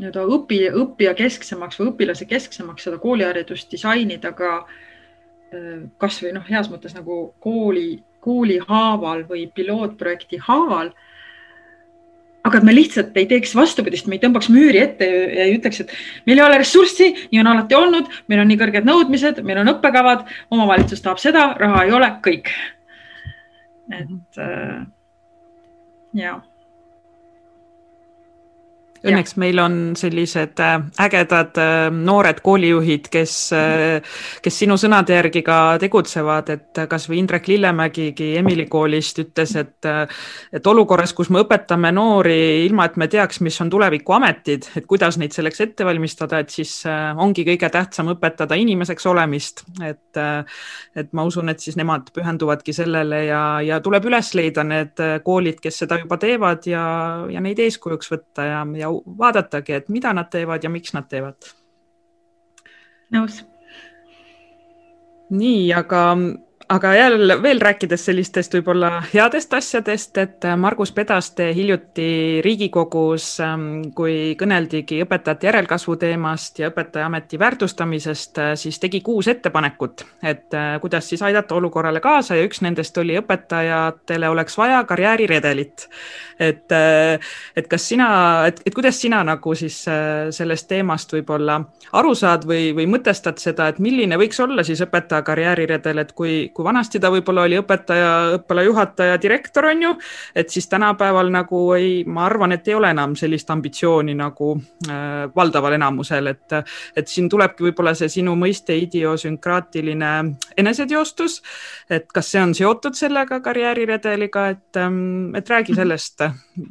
nii-öelda õpi, õppija kesksemaks või õpilase kesksemaks seda kooliharidust disainida ka äh, kasvõi noh, heas mõttes nagu kooli, kooli haaval või pilootprojekti haaval. aga et me lihtsalt ei teeks vastupidist, me ei tõmbaks müüri ette ja ei ütleks, et meil ei ole ressurssi, nii on alati olnud, meil on nii kõrged nõudmised, meil on õppekavad, omavalitsus tahab seda, raha ei ole, kõik. et äh, ja Õnneks ja. meil on sellised äh, ägedad äh, noored koolijuhid, kes, äh, kes sinu sõnade järgi ka tegutsevad, et kasvõi Indrek Lillemägigi Emili koolist ütles, et, et olukorras, kus me õpetame noori ilma, et me teaks, mis on tulevikuametid, et kuidas neid selleks ette valmistada, et siis ongi kõige tähtsam õpetada inimeseks olemist, et, et ma usun, et siis nemad pühenduvadki sellele ja, ja tuleb üles leida need koolid, kes seda juba teevad ja, ja neid eeskujuks võtta ja, ja vaadatagi, et mida nad teevad ja miks nad teevad. nõus. nii, aga aga jälle veel rääkides sellistest võib-olla headest asjadest, et Margus Pedaste hiljuti Riigikogus, ähm, kui kõneldigi õpetajate järelkasvu teemast ja õpetajaameti väärtustamisest, äh, siis tegi kuus ettepanekut, et äh, kuidas siis aidata olukorrale kaasa ja üks nendest oli õpetajatele oleks vaja karjääriredelit. et, äh, et kas sina, et, et kuidas sina nagu siis sellest teemast võib-olla aru saad või, või mõtestad seda, et milline võiks olla siis õpetaja karjääriredel, et kui kui vanasti ta võib-olla oli õpetaja, õppealajuhataja, direktor on ju, et siis tänapäeval nagu ei, ma arvan, et ei ole enam sellist ambitsiooni nagu äh, valdaval enamusel, et, et siin tulebki võib-olla see sinu mõiste idiosünkraatiline eneseteostus, et kas see on seotud sellega karjääriredeliga, et, ähm, et räägi sellest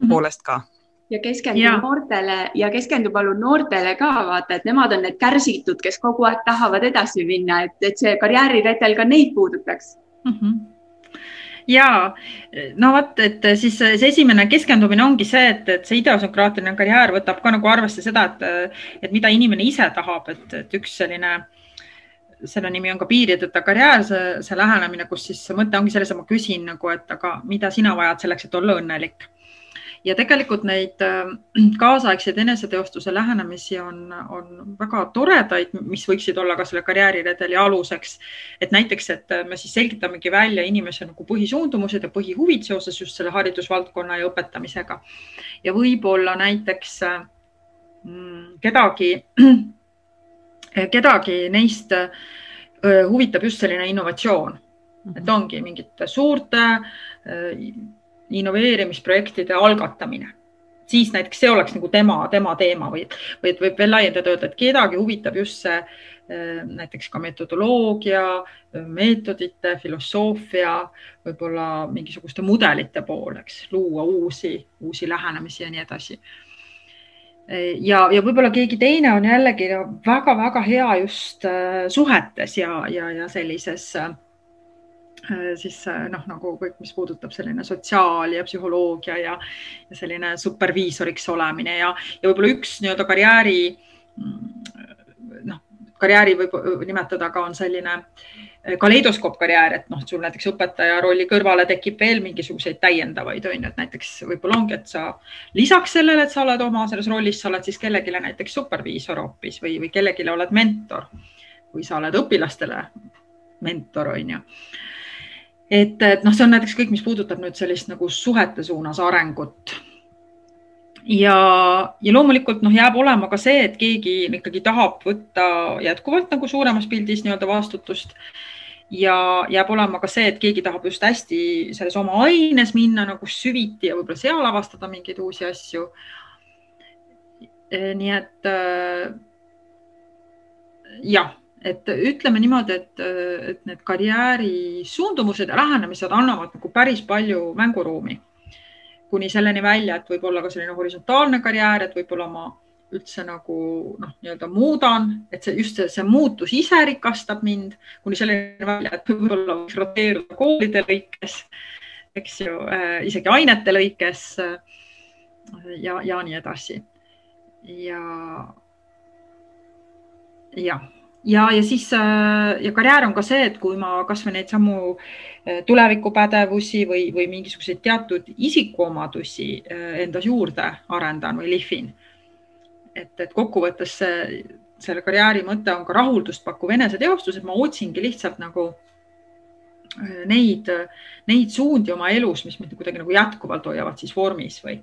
poolest ka ja keskendu ja. noortele ja keskendu palun noortele ka, vaata, et nemad on need kärsitud, kes kogu aeg tahavad edasi minna, et, et see karjääriredel ka neid puudutaks mm. -hmm ja no vot, et siis see esimene keskendumine ongi see, et, et see ideosünkraatiline karjäär võtab ka nagu arvesse seda, et, et mida inimene ise tahab, et, et üks selline, selle nimi on ka piirideta karjäär, see, see lähenemine, kus siis mõte ongi selles, et ma küsin nagu, et aga mida sina vajad selleks, et olla õnnelik ja tegelikult neid äh, (clears throat) kaasaegseid eneseteostuse lähenemisi on, on väga toredaid, mis võiksid olla ka selle karjääriredeli aluseks. et näiteks, et me siis selgitamegi välja inimese nagu põhisuundumused ja põhihuvid seoses just selle haridusvaldkonna ja õpetamisega. ja võib-olla näiteks mm, kedagi, (clears throat) kedagi neist äh, huvitab just selline innovatsioon, et ongi mingite suurte äh, innoveerimisprojektide algatamine, siis näiteks see oleks nagu tema, tema teema või, või võib veel laiendada öelda, et kedagi huvitab just see äh, näiteks ka metodoloogia, meetodite, filosoofia, võib-olla mingisuguste mudelite pool, eks, luua uusi, uusi lähenemisi ja nii edasi. ja, ja võib-olla keegi teine on jällegi väga-väga hea just äh, suhetes ja, ja, ja sellises Äh, siis äh, noh, nagu kõik, mis puudutab selline sotsiaal ja psühholoogia ja, ja selline superviisoriks olemine ja, ja võib-olla üks nii-öelda karjääri mm, noh, karjääri võib nimetada ka on selline äh, kaleidoskoopkarjäär, et noh, sul näiteks õpetaja rolli kõrvale tekib veel mingisuguseid täiendavaid, on ju, et näiteks võib-olla ongi, et sa lisaks sellele, et sa oled oma selles rollis, sa oled siis kellelegi näiteks superviisor hoopis või, või kellelegi oled mentor või sa oled õpilastele mentor, on ju et, et noh, see on näiteks kõik, mis puudutab nüüd sellist nagu suhete suunas arengut. ja, ja loomulikult noh, jääb olema ka see, et keegi ikkagi tahab võtta jätkuvalt nagu suuremas pildis nii-öelda vastutust ja jääb olema ka see, et keegi tahab just hästi selles oma aines minna nagu süviti ja võib-olla seal avastada mingeid uusi asju. nii et äh, jah et ütleme niimoodi, et, et need karjääri suundumused ja lähenemised annavad nagu päris palju mänguruumi. kuni selleni välja, et võib olla ka selline horisontaalne karjäär, et võib-olla ma üldse nagu noh, nii-öelda muudan, et see just see, see muutus ise rikastab mind, kuni selleni välja, et võib-olla võiks roteeruda koolide lõikes, eks ju äh,, isegi ainete lõikes äh, ja, ja nii edasi. ja, jah ja, ja siis äh, ja karjäär on ka see, et kui ma kasvõi neid samu äh, tulevikupädevusi või, või mingisuguseid teatud isikuomadusi äh, endas juurde arendan või lihvin. et, et kokkuvõttes see, selle karjääri mõte on ka rahuldust pakkuv eneseteostus, et ma otsingi lihtsalt nagu neid, neid suundi oma elus, mis mind kuidagi nagu jätkuvalt hoiavad siis vormis või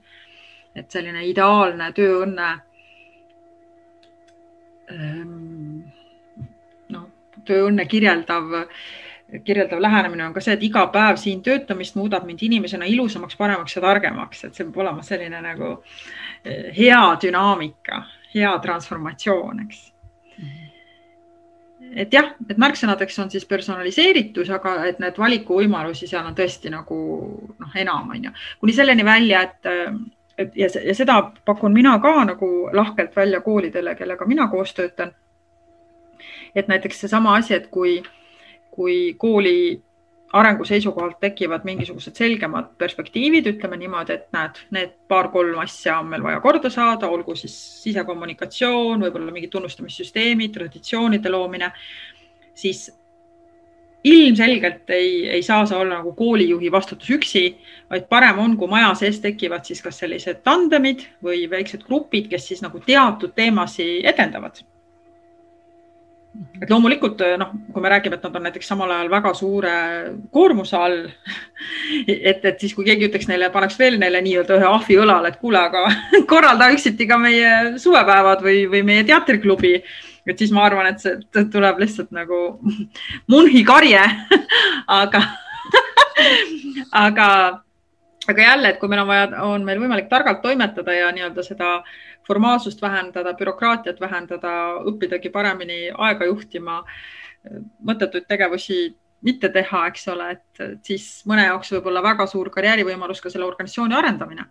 et selline ideaalne tööõnne ähm, tööõnne kirjeldav, kirjeldav lähenemine on ka see, et iga päev siin töötamist muudab mind inimesena ilusamaks, paremaks ja targemaks, et see peab olema selline nagu eh, hea dünaamika, hea transformatsioon, eks. Et jah, et märksõnadeks on siis personaliseeritus, aga et need valikuvõimalusi seal on tõesti nagu noh, enam on ju, kuni selleni välja, et, et ja, ja seda pakun mina ka nagu lahkelt välja koolidele, kellega mina koos töötan et näiteks seesama asi, et kui, kui kooli arengu seisukohalt tekivad mingisugused selgemad perspektiivid, ütleme niimoodi, et näed, need paar-kolm asja on meil vaja korda saada, olgu siis sisekommunikatsioon, võib-olla mingid tunnustamissüsteemid, traditsioonide loomine, siis ilmselgelt ei, ei saa see olla nagu koolijuhi vastutus üksi, vaid parem on, kui maja sees tekivad siis kas sellised tandemid või väiksed grupid, kes siis nagu teatud teemasid edendavad et loomulikult noh, kui me räägime, et nad on näiteks samal ajal väga suure koormuse all. (laughs) et, et siis, kui keegi ütleks neile, paneks veel neile nii-öelda ühe ahvi õlale, et kuule, aga (laughs) korralda üksiti ka meie suvepäevad või, või meie teatriklubi. et siis ma arvan, et see tuleb lihtsalt nagu (laughs) munhikarje aga aga, aga jälle, et kui meil on vaja, on meil võimalik targalt toimetada ja nii-öelda seda formaalsust vähendada, bürokraatiat vähendada, õppidagi paremini aega juhtima, mõttetuid tegevusi mitte teha, eks ole, et siis mõne jaoks võib olla väga suur karjäärivõimalus ka selle organisatsiooni arendamine.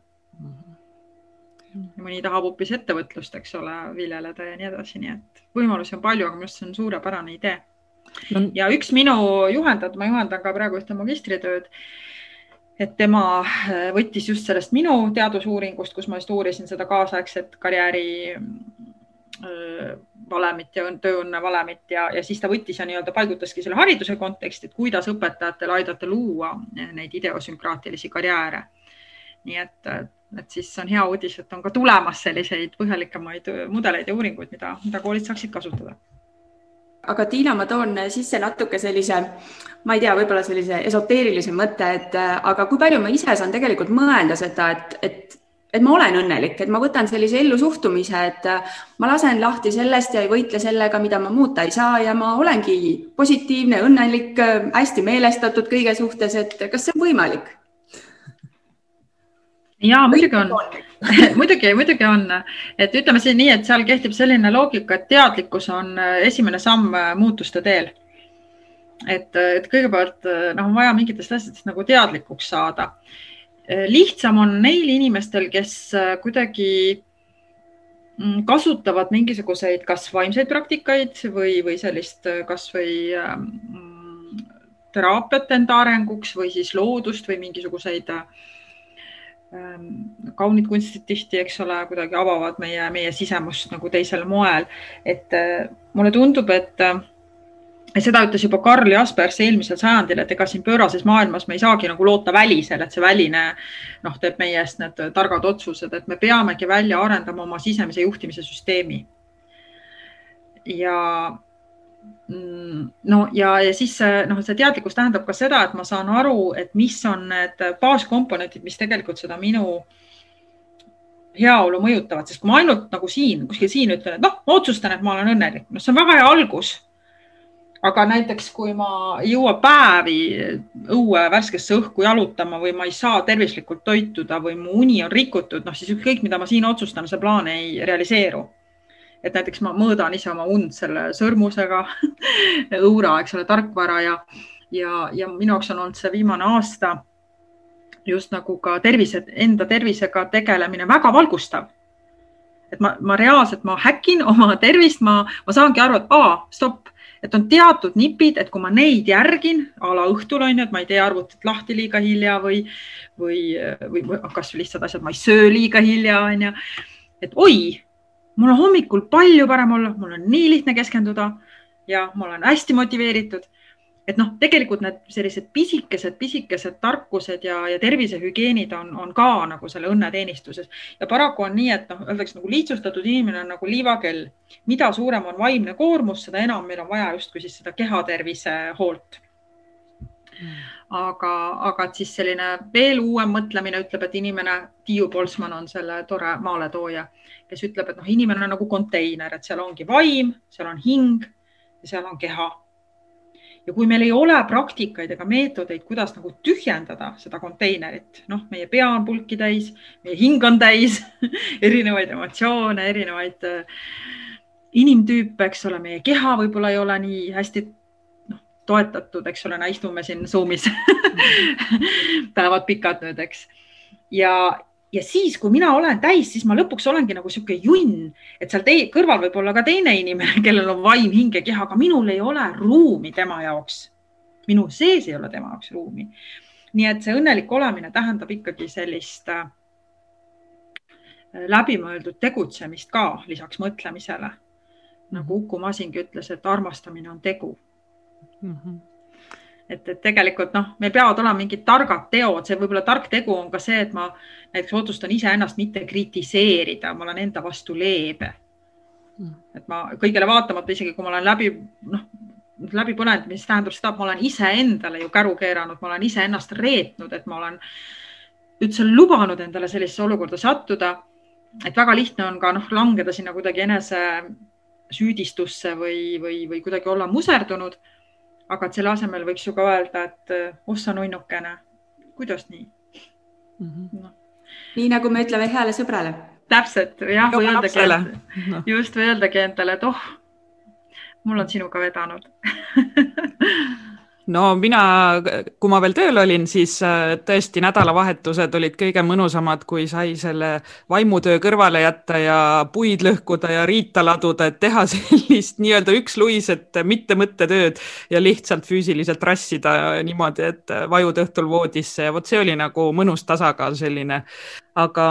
Mõni tahab hoopis ettevõtlust, eks ole, viljeleda ja nii edasi, nii et võimalusi on palju, aga minu arust see on suurepärane idee. Ja üks minu juhendajad, ma juhendan ka praegu ühte magistritööd, et tema äh, võttis just sellest minu teadusuuringust, kus ma just uurisin seda kaasaegset karjääri äh, valemit ja tööõnne valemit ja, ja siis ta võttis ja nii-öelda paigutaski selle hariduse konteksti, et kuidas õpetajatele aidata luua neid ideosünkraatilisi karjääre. nii et et siis on hea uudis, et on ka tulemas selliseid põhjalikemaid mudeleid ja uuringuid, mida, mida koolid saaksid kasutada. Aga Tiina, ma toon sisse natuke sellise, ma ei tea, võib-olla sellise esoteerilise mõtte, et aga kui palju ma ise saan tegelikult mõelda seda, et, et et ma olen õnnelik, et ma võtan sellise ellusuhtumise, et ma lasen lahti sellest ja ei võitle sellega, mida ma muuta ei saa ja ma olengi positiivne, õnnelik, hästi meelestatud kõige suhtes, et kas see on võimalik? Ja muidugi on (laughs) muidugi, muidugi on, et ütleme siin nii, et seal kehtib selline loogika, et teadlikkus on äh, esimene samm äh, muutuste teel. et, äh, et kõigepealt noh, on vaja mingitest asjadest nagu teadlikuks saada. lihtsam on neil inimestel, kes kuidagi mm, kasutavad mingisuguseid kas vaimseid praktikaid või, või sellist kasvõi ähm, teraapiat enda arenguks või siis loodust või mingisuguseid äh, kaunid kunstid tihti, eks ole, kuidagi avavad meie, meie sisemust nagu teisel moel. et äh, mulle tundub, et äh, seda ütles juba Karl Jaspers eelmisel sajandil, et ega siin pöörases maailmas me ei saagi nagu loota välisele, et see väline noh, teeb meie eest need targad otsused, et me peamegi välja arendama oma sisemise juhtimise süsteemi. ja no ja, ja siis noh, see teadlikkus tähendab ka seda, et ma saan aru, et mis on need baaskomponentid, mis tegelikult seda minu heaolu mõjutavad, sest kui ma ainult nagu siin, kuskil siin ütlen, et noh, ma otsustan, et ma olen õnnelik, noh, see on väga hea algus. aga näiteks, kui ma ei jõua päevi õue värskesse õhku jalutama või ma ei saa tervislikult toituda või mu uni on rikutud, noh siis ükskõik, mida ma siin otsustan, see plaan ei realiseeru et näiteks ma mõõdan ise oma und selle sõrmusega (laughs) õura, eks ole, tarkvara ja, ja, ja minu jaoks on olnud see viimane aasta just nagu ka tervise, enda tervisega tegelemine väga valgustav. et ma, ma reaalselt, ma häkin oma tervist, ma, ma saangi aru, et aa, stopp, et on teatud nipid, et kui ma neid järgin a la õhtul on ju, et ma ei tee arvutit lahti liiga hilja või, või, või, või kasvõi lihtsad asjad, ma ei söö liiga hilja, on ju. et oi mul on hommikul palju parem olla, mul on nii lihtne keskenduda ja ma olen hästi motiveeritud. et noh, tegelikult need sellised pisikesed, pisikesed tarkused ja, ja tervisehügieenid on, on ka nagu selle õnneteenistuses ja paraku on nii, et noh, öeldakse nagu lihtsustatud inimene on nagu liivakell. mida suurem on vaimne koormus, seda enam meil on vaja justkui siis seda kehatervise hoolt aga, aga et siis selline veel uuem mõtlemine ütleb, et inimene, Tiiu Polsman on selle tore maaletooja kes ütleb, et noh, inimene on nagu konteiner, et seal ongi vaim, seal on hing ja seal on keha. ja kui meil ei ole praktikaid ega meetodeid, kuidas nagu tühjendada seda konteinerit, noh, meie pea on pulki täis, meie hing on täis (laughs) erinevaid emotsioone, erinevaid äh, inimtüüpe, eks ole, meie keha võib-olla ei ole nii hästi toetatud, eks ole, istume siin Zoomis (laughs) päevad pikad nüüd, eks. ja, ja siis, kui mina olen täis, siis ma lõpuks olengi nagu sihuke junn, et seal tei, kõrval võib olla ka teine inimene, (laughs) kellel on vaim, hing ja keha, aga minul ei ole ruumi tema jaoks. minu sees ei ole tema jaoks ruumi. nii et see õnnelik olemine tähendab ikkagi sellist äh, läbimõeldud tegutsemist ka lisaks mõtlemisele. nagu Uku Masingi ütles, et armastamine on tegu mm. -hmm et, et tegelikult noh, meil peavad olema mingid targad teod, see võib-olla tark tegu on ka see, et ma näiteks otsustan iseennast mitte kritiseerida, ma olen enda vastu leebe. Hmm. et ma kõigele vaatamata, isegi kui ma olen läbi, noh, läbi põlenud, mis tähendab seda, et ma olen iseendale ju käru keeranud, ma olen iseennast reetnud, et ma olen üldse lubanud endale sellisesse olukorda sattuda. et väga lihtne on ka noh, langeda sinna kuidagi enese süüdistusse või, või, või kuidagi olla muserdunud. Aga et selle asemel võiks ju ka öelda, et oh sa nunnukene, kuidas nii mm? -hmm. No. nii nagu me ütleme heale sõbrale. täpselt jah, või öeldagi, no. just või öeldagi endale, et oh, mul on sinuga vedanud (laughs) no mina, kui ma veel tööl olin, siis äh, tõesti nädalavahetused olid kõige mõnusamad, kui sai selle vaimutöö kõrvale jätta ja puid lõhkuda ja riita laduda, et teha (laughs) sellist nii-öelda üksluiset mitte mõttetööd ja lihtsalt füüsiliselt rassida niimoodi, et vajud õhtul voodisse ja vot see oli nagu mõnus tasakaal selline. aga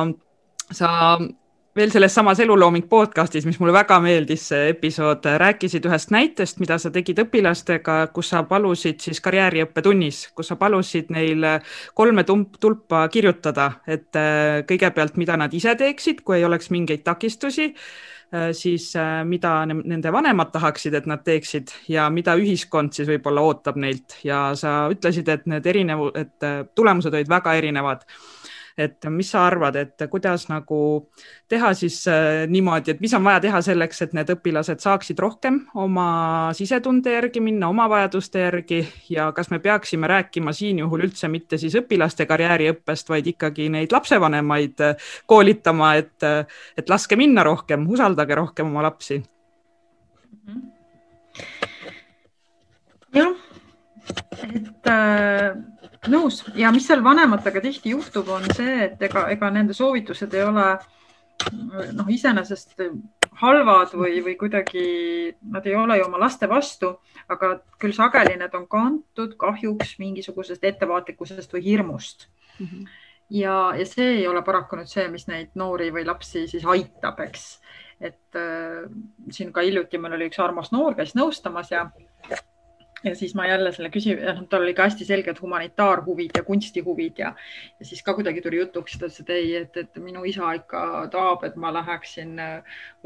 sa veel selles samas Elulooming podcastis, mis mulle väga meeldis, see episood, rääkisid ühest näitest, mida sa tegid õpilastega, kus sa palusid siis karjääriõppetunnis, kus sa palusid neil kolme tulpa kirjutada, et äh, kõigepealt, mida nad ise teeksid, kui ei oleks mingeid takistusi äh, siis äh, mida nende vanemad tahaksid, et nad teeksid ja mida ühiskond siis võib-olla ootab neilt. ja sa ütlesid, et need erinev, et tulemused olid väga erinevad et mis sa arvad, et kuidas nagu teha siis äh, niimoodi, et mis on vaja teha selleks, et need õpilased saaksid rohkem oma sisetunde järgi minna, oma vajaduste järgi ja kas me peaksime rääkima siin juhul üldse mitte siis õpilaste karjääriõppest, vaid ikkagi neid lapsevanemaid äh, koolitama, et, äh, et laske minna rohkem, usaldage rohkem oma lapsi. jah, et äh nõus ja mis seal vanematega tihti juhtub, on see, et ega, ega nende soovitused ei ole noh, iseenesest halvad või, või kuidagi nad ei ole ju oma laste vastu, aga küll sageli need on kantud kahjuks mingisugusest ettevaatlikkusest või hirmust mm. -hmm. ja, ja see ei ole paraku nüüd see, mis neid noori või lapsi siis aitab, eks. et äh, siin ka hiljuti meil oli üks armas noor, käis nõustamas ja ja siis ma jälle selle küsi-, noh, tal oli ka hästi selged humanitaarhuvid ja kunstihuvid ja, ja siis ka kuidagi tuli jutuks, ta ütles, et ei, et, et minu isa ikka tahab, et ma läheksin,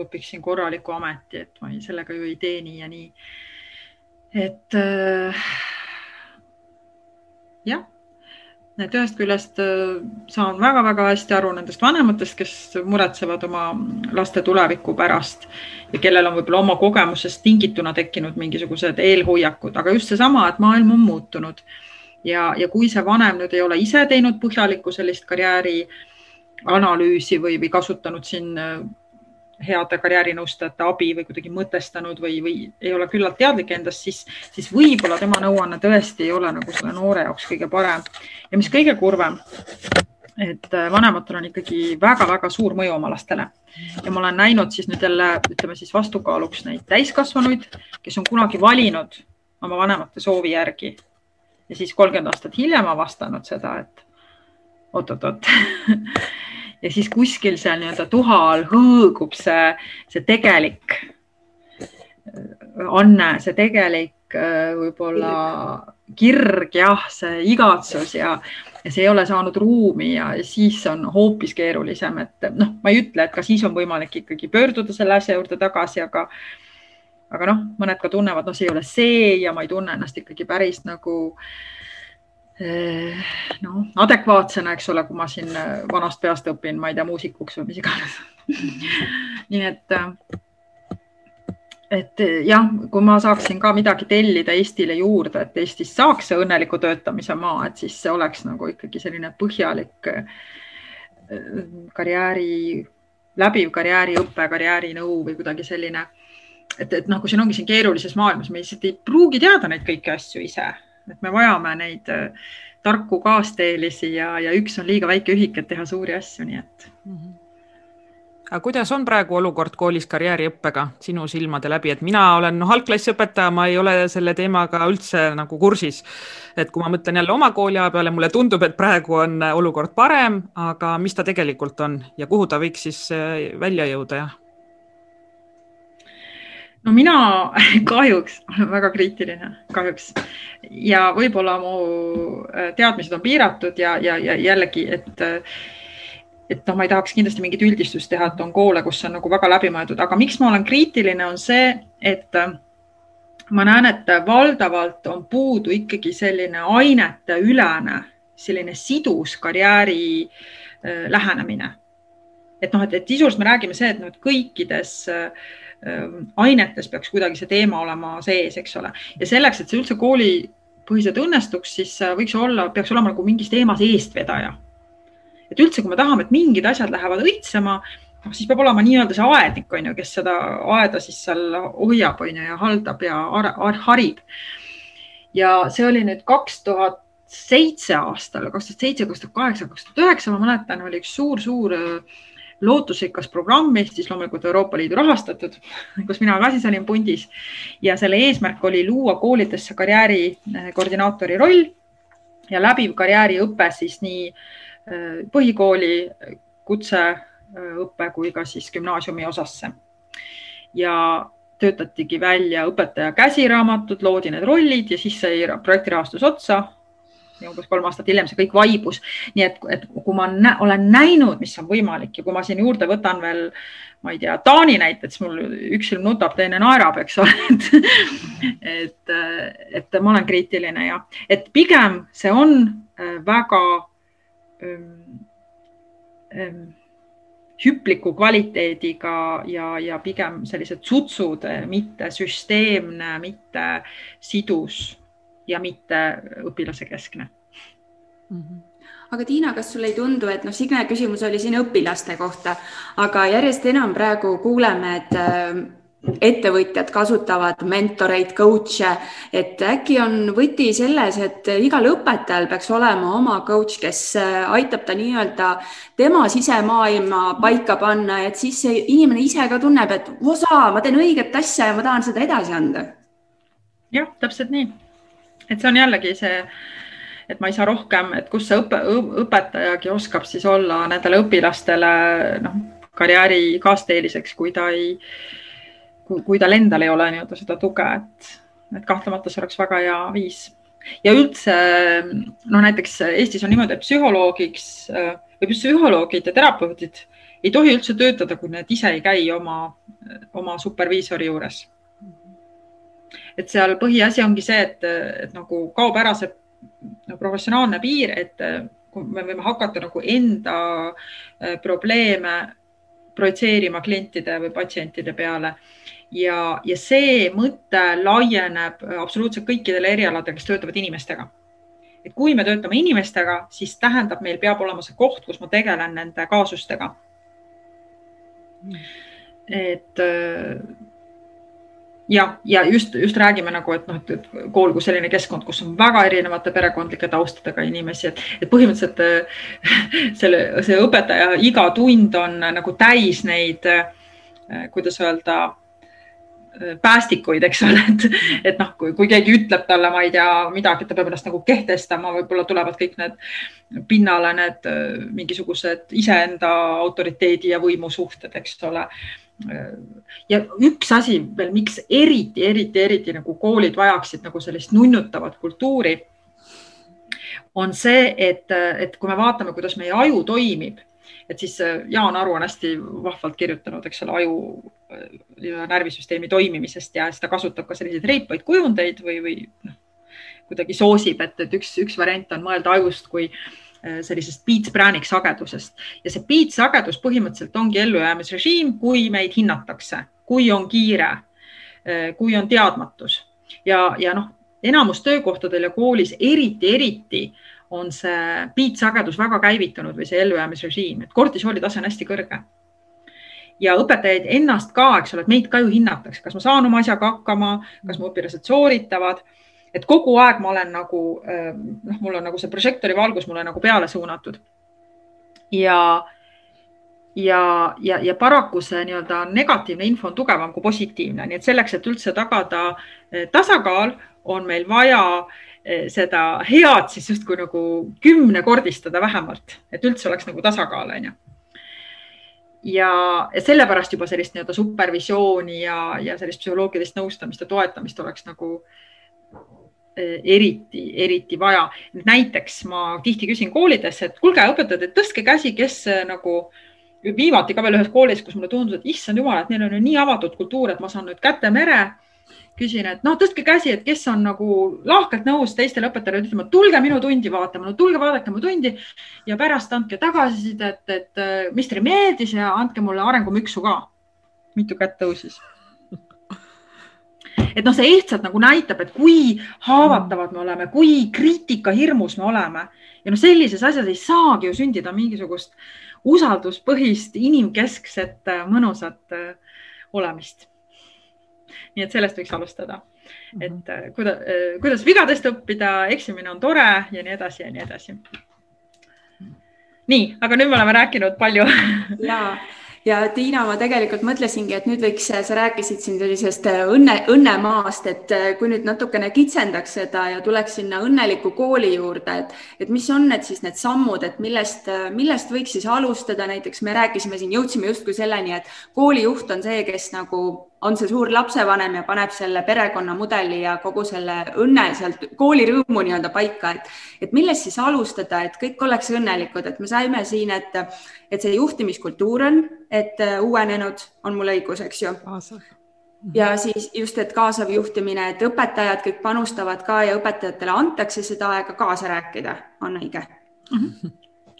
õpiksin korraliku ameti, et ma ei, sellega ju ei tee nii ja nii. et äh, jah et ühest küljest äh, saan väga-väga hästi aru nendest vanematest, kes muretsevad oma laste tuleviku pärast ja kellel on võib-olla oma kogemusest tingituna tekkinud mingisugused eelhoiakud, aga just seesama, et maailm on muutunud. Ja, ja kui see vanem nüüd ei ole ise teinud põhjalikku sellist karjääri analüüsi või, või kasutanud siin äh, heade karjäärinõustajate abi või kuidagi mõtestanud või, või ei ole küllalt teadlik endast, siis, siis võib-olla tema nõuanne tõesti ei ole nagu selle noore jaoks kõige parem. ja mis kõige kurvem, et äh, vanematel on ikkagi väga-väga suur mõju oma lastele. Ja ma olen näinud siis nüüd jälle, ütleme siis vastukaaluks neid täiskasvanuid, kes on kunagi valinud oma vanemate soovi järgi. Ja siis kolmkümmend aastat hiljem avastanud seda, et oot-oot-oot (laughs) ja siis kuskil seal nii-öelda tuha all hõõgub see, see tegelik anne, see tegelik äh, võib-olla kirg, jah, see igatsus ja, ja see ei ole saanud ruumi ja siis on hoopis keerulisem, et noh, ma ei ütle, et ka siis on võimalik ikkagi pöörduda selle asja juurde tagasi, aga aga noh, mõned ka tunnevad, noh, see ei ole see ja ma ei tunne ennast ikkagi päris nagu äh, noh, adekvaatsena, eks ole, kui ma siin eh, vanast peast õpin, ma ei tea, muusikuks või mis iganes. (laughs) Nii et, eh, et jah, kui ma saaksin ka midagi tellida Eestile juurde, et Eestis saaks see õnneliku töötamise maa, et siis see oleks nagu ikkagi selline põhjalik karjääri, läbiv karjääriõpe, karjäärinõu või kuidagi selline, et, et noh, kui siin ongi siin keerulises maailmas, me lihtsalt ei pruugi teada neid kõiki asju ise et me vajame neid äh, tarku kaasteelisi ja, ja üks on liiga väike ühik, et teha suuri asju, nii et mm. -hmm aga kuidas on praegu olukord koolis karjääriõppega sinu silmade läbi, et mina olen noh, algklassiõpetaja, ma ei ole selle teemaga üldse nagu kursis. et kui ma mõtlen jälle oma kooliaja peale, mulle tundub, et praegu on olukord parem, aga mis ta tegelikult on ja kuhu ta võiks siis äh, välja jõuda, jah? No mina (laughs) kahjuks olen väga kriitiline, kahjuks. Ja võib-olla mu äh, teadmised on piiratud ja, ja, ja jällegi, et et noh, ma ei tahaks kindlasti mingit üldistust teha, et on koole, kus on nagu väga läbimõeldud, aga miks ma olen kriitiline, on see, et äh, ma näen, et valdavalt on puudu ikkagi selline aineteülene, selline sidus karjääri äh, lähenemine. Et noh, et, et sisuliselt me räägime see, et noh, et kõikides äh, ainetes peaks kuidagi see teema olema sees, eks ole, ja selleks, et see üldse koolipõhiselt õnnestuks, siis võiks olla, peaks olema nagu mingis teemas eestvedaja. et üldse, kui me tahame, et mingid asjad lähevad õitsema, noh, siis peab olema nii-öelda see aednik, on ju, kes seda aeda siis seal hoiab, on ju, ja haldab ja harib. ja see oli nüüd kaks tuhat seitse aastal, kaks tuhat seitse, kaks tuhat kaheksa, kaks tuhat üheksa, ma mäletan, oli üks suur-suur lootusrikas programm Eestis, loomulikult Euroopa Liidu rahastatud, (laughs) kus mina ka siis olin pundis ja selle eesmärk oli luua koolidesse karjääri eh, roll ja läbiv karjääriõpe siis nii eh, põhikooli kutseõppe kui ka siis gümnaasiumi osasse. ja töötatigi välja õpetaja käsiraamatud, loodi need rollid ja siis sai projektirahastus otsa umbes kolm aastat hiljem see kõik vaibus. nii et, et kui ma nä olen näinud, mis on võimalik ja kui ma siin juurde võtan veel, ma ei tea, Taani näited, siis mul üks silm nutab, teine naerab, eks ole, (laughs) et, et, et ma olen kriitiline ja et pigem see on äh, väga ähm, ähm, hüpliku kvaliteediga ja, ja pigem sellised sutsud, mitte süsteemne, mitte sidus ja mitte õpilase keskne mm. -hmm aga Tiina, kas sulle ei tundu, et noh, Signe küsimus oli siin õpilaste kohta, aga järjest enam praegu kuuleme, et äh, ettevõtjad kasutavad mentoreid, coach'e, et äkki on võti selles, et igal õpetajal peaks olema oma coach, kes äh, aitab ta nii-öelda tema sisemaailma paika panna, et siis see inimene ise ka tunneb, et osa, ma teen õiget asja ja ma tahan seda edasi anda. jah, täpselt nii et see on jällegi see, et ma ei saa rohkem, et kus see õpe, õpetajagi oskab siis olla nendele õpilastele noh, karjääri kaasteeliseks, kui ta ei, kui tal endal ei ole nii-öelda seda tuge, et, et kahtlemata see oleks väga hea viis. ja üldse noh, näiteks Eestis on niimoodi, et psühholoogiks või psühholoogid ja terapeudid ei tohi üldse töötada, kui need ise ei käi oma, oma superviisori juures et seal põhiasi ongi see, et, et nagu kaob ära see no, professionaalne piir, et kui me võime hakata nagu enda äh, probleeme projitseerima klientide või patsientide peale ja, ja see mõte laieneb absoluutselt kõikidele erialadele, kes töötavad inimestega. et kui me töötame inimestega, siis tähendab, meil peab olema see koht, kus ma tegelen nende kaasustega. et äh, jah, ja just, just räägime nagu, et noh, et kool kui selline keskkond, kus on väga erinevate perekondlike taustadega inimesi, et, et põhimõtteliselt (laughs) selle, see õpetaja iga tund on nagu täis neid, kuidas öelda, päästikuid, eks ole, et, et noh, kui, kui keegi ütleb talle, ma ei tea midagi, ta peab ennast nagu kehtestama, võib-olla tulevad kõik need pinnale need mingisugused iseenda autoriteedi ja võimu suhted, eks ole ja üks asi veel, miks eriti, eriti, eriti nagu koolid vajaksid nagu sellist nunnutavat kultuuri, on see, et, et kui me vaatame, kuidas meie aju toimib, et siis äh, Jaan Aru on hästi vahvalt kirjutanud, eks ole, aju äh, närvisüsteemi toimimisest ja siis ta kasutab ka selliseid reipaid kujundeid või, või noh, kuidagi soosib, et, et üks, üks variant on mõelda ajust kui äh, sellisest beats-präänik sagedusest ja see beats sagedus põhimõtteliselt ongi ellujäämisrežiim, kui meid hinnatakse, kui on kiire, äh, kui on teadmatus. Ja, ja noh, enamus töökohtadel ja koolis eriti, eriti on see beats-sagedus väga käivitunud või see ellujäämisrežiim, et kortisooli tase on hästi kõrge. Ja õpetajaid ennast ka, eks ole, et meid ka ju hinnatakse, kas ma saan oma asjaga hakkama, kas mu õpilased sooritavad et kogu aeg ma olen nagu noh, mul on nagu see prožektori valgus mulle nagu peale suunatud. ja, ja, ja, ja paraku see nii-öelda negatiivne info on tugevam kui positiivne, nii et selleks, et üldse tagada eh, tasakaal, on meil vaja eh, seda head siis justkui nagu kümnekordistada vähemalt, et üldse oleks nagu tasakaal, onju ja, ja sellepärast juba sellist nii-öelda supervisiooni ja, ja sellist psühholoogilist nõustamist ja toetamist oleks nagu Eh, eriti, eriti vaja. näiteks ma tihti küsin koolides, et kuulge, õpetajad, et tõstke käsi, kes eh, nagu viimati ka veel ühes koolis, kus mulle tundus, et issand jumal, et neil on ju nii avatud kultuur, et ma saan nüüd käte mere küsin, et noh, tõstke käsi, et kes on nagu lahkelt nõus teistele õpetajatele ütlema, tulge minu tundi vaatama, no tulge vaadake mu tundi ja pärast andke tagasisidet, et, et mis teile meeldis ja andke mulle arengumüksu ka. mitu kätt tõusis? Et noh, see lihtsalt nagu näitab, et kui haavatavad me oleme, kui kriitikahirmus me oleme ja noh, sellises asjas ei saagi ju sündida mingisugust usalduspõhist, inimkeskset, mõnusat äh, olemist. nii et sellest võiks alustada, et mhm. äh, kuidas, äh, kuidas vigadest õppida, eksimine on tore ja nii edasi ja nii edasi. nii, aga nüüd me oleme rääkinud palju ja (laughs) ja Tiina, ma tegelikult mõtlesingi, et nüüd võiks, sa rääkisid siin sellisest äh, õnne, õnnemaast, et äh, kui nüüd natukene kitsendaks seda ja tuleks sinna õnneliku kooli juurde, et, et mis on need siis need sammud, et millest, äh, millest võiks siis alustada, näiteks me rääkisime siin, jõudsime justkui selleni, et koolijuht on see, kes nagu on see suur lapsevanem ja paneb selle perekonnamudeli ja kogu selle õnne sealt koolirõõmu nii-öelda paika, et, et millest siis alustada, et kõik oleks õnnelikud, et me saime siin, et, et see juhtimiskultuur on, et äh, uuenenud, on mul õigus, eks ju? ja siis just, et kaasav juhtimine, et õpetajad kõik panustavad ka ja õpetajatele antakse seda aega kaasa rääkida, on õige mm? -hmm.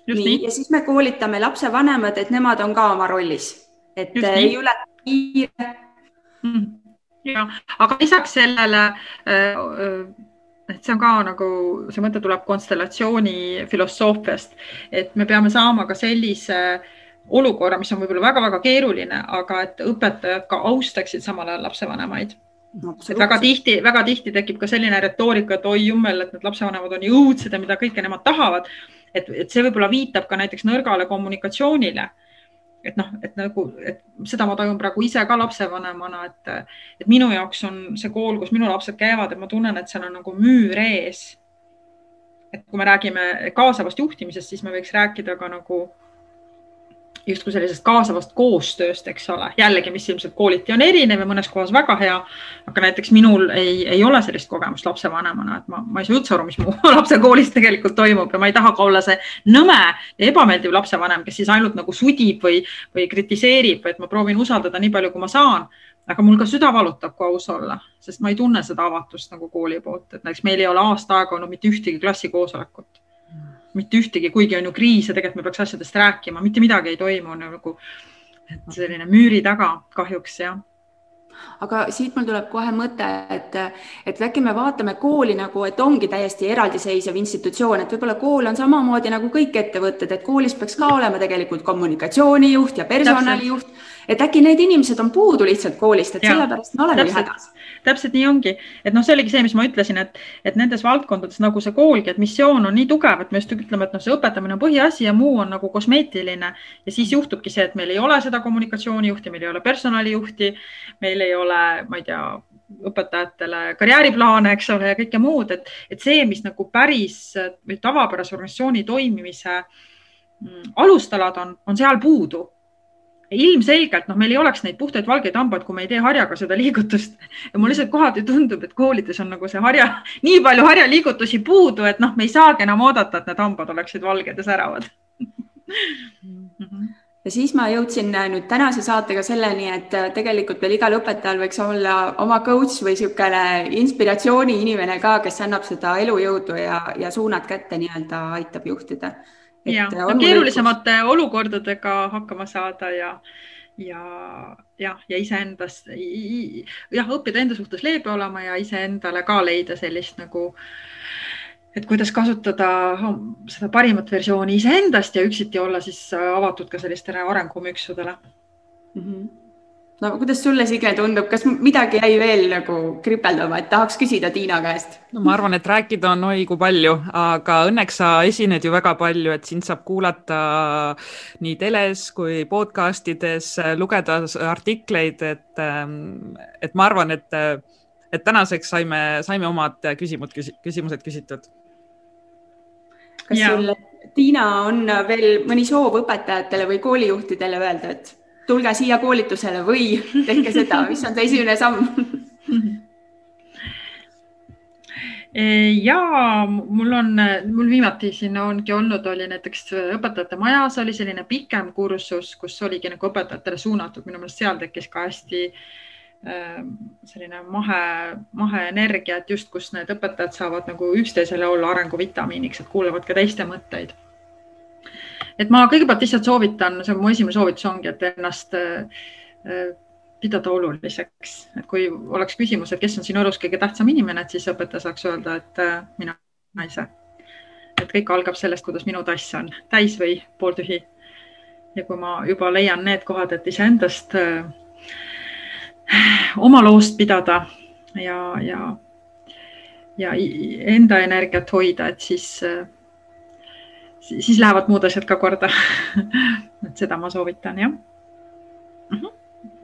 nii, nii., ja siis me koolitame lapsevanemad, et nemad on ka oma rollis, et just ei nii. ületa kiire Mm. ja, aga lisaks sellele äh, äh, et see on ka nagu, see mõte tuleb konstellatsiooni filosoofiast, et me peame saama ka sellise olukorra, mis on võib-olla väga-väga keeruline, aga et õpetajad ka austaksid samal ajal lapsevanemaid no,. et väga tihti, väga tihti tekib ka selline retoorika, et oi jummel, et need lapsevanemad on nii õudsed ja mida kõike nemad tahavad. et, et see võib-olla viitab ka näiteks nõrgale kommunikatsioonile et noh, et nagu, et seda ma tajun praegu ise ka lapsevanemana, et, et minu jaoks on see kool, kus minu lapsed käivad, et ma tunnen, et seal on nagu müür ees. et kui me räägime kaasavast juhtimisest, siis me võiks rääkida ka nagu justkui sellisest kaasavast koostööst, eks ole, jällegi, mis ilmselt kooliti on erinev ja mõnes kohas väga hea. aga näiteks minul ei, ei ole sellist kogemust lapsevanemana, et ma, ma ei saa üldse aru, mis mu (laughs) lapse koolis tegelikult toimub ja ma ei taha ka olla see nõme ja ebameeldiv lapsevanem, kes siis ainult nagu sudib või, või kritiseerib, et ma proovin usaldada nii palju, kui ma saan. aga mul ka süda valutab, kui aus olla, sest ma ei tunne seda avatust nagu kooli poolt, et näiteks meil ei ole aasta aega olnud mitte ühtegi klassikoosolekut mitte ühtegi, kuigi on ju kriis ja tegelikult me peaks asjadest rääkima, mitte midagi ei toimu nagu, et selline müüri taga kahjuks jah. Aga siit mul tuleb kohe mõte, et, et äkki me vaatame kooli nagu, et ongi täiesti eraldiseisev institutsioon, et võib-olla kool on samamoodi nagu kõik ettevõtted, et koolis peaks ka olema tegelikult kommunikatsioonijuht ja personalijuht, et äkki need inimesed on puudu lihtsalt koolist, et ja, sellepärast me olemegi hädas. Täpselt nii ongi, et noh, see oligi see, mis ma ütlesin, et, et nendes valdkondades nagu see koolgi, et missioon on nii tugev, et me just ütleme, et noh, see õpetamine on põhiasi ja muu on nagu kosmeetiline. Ja siis juhtubki see, et meil ei ole seda kommunikatsioonijuhti, meil ei ole personalijuhti, meil ei ole, ma ei tea, õpetajatele karjääriplaane, eks ole, ja kõike muud, et, et see, mis nagu päris tavapärase organisatsiooni toimimise mm, alustalad on, on seal puudu ilmselgelt noh, meil ei oleks neid puhtaid valgeid hambaid, kui me ei tee harjaga seda liigutust. ja mulle lihtsalt kohati tundub, et koolides on nagu see harja, nii palju harjaliigutusi puudu, et noh, me ei saagi enam oodata, et need hambad oleksid valged ja säravad ja siis ma jõudsin äh, nüüd tänase saatega selleni, et äh, tegelikult veel igal õpetajal võiks olla oma coach või niisugune inspiratsiooni inimene ka, kes annab seda elujõudu ja, ja suunad kätte nii-öelda aitab juhtida ja, keerulisemate õigus. olukordadega hakkama saada ja, ja, jah, ja iseendast, jah, õppida enda suhtes leebe olema ja iseendale ka leida sellist nagu, et kuidas kasutada seda parimat versiooni iseendast ja üksiti olla siis avatud ka sellistele arengumüksudele mm. -hmm no kuidas sulle, Signe, tundub, kas midagi jäi veel nagu kripeldama, et tahaks küsida Tiina käest? no ma arvan, et rääkida on oi kui palju, aga õnneks sa esined ju väga palju, et sind saab kuulata nii teles kui podcast ides, lugeda artikleid, et, ähm, et ma arvan, et, et tänaseks saime, saime omad küsimud, küsimused küsitud. kas ja. sul, Tiina, on veel mõni soov õpetajatele või koolijuhtidele öelda, et tulge siia koolitusele või tehke seda, mis on see esimene samm? ja mul on, mul viimati siin ongi olnud, oli näiteks õpetajate majas oli selline pikem kursus, kus oligi nagu õpetajatele suunatud, minu meelest seal tekkis ka hästi selline mahe, maheenergia, et just, kus need õpetajad saavad nagu üksteisele olla arenguvitamiiniks, et kuulavad ka teiste mõtteid. Et ma kõigepealt lihtsalt soovitan, see on mu esimene soovitus ongi, et ennast pidada oluliseks, et kui oleks küsimus, et kes on sinu elus kõige tähtsam inimene, et siis õpetaja saaks öelda, et mina ise. et kõik algab sellest, kuidas minu tass on täis või pooltühi. ja kui ma juba leian need kohad, et iseendast äh, oma loost pidada ja, ja, ja enda energiat hoida, et siis, siis lähevad muud asjad ka korda (laughs) et seda ma soovitan, jah mm. -hmm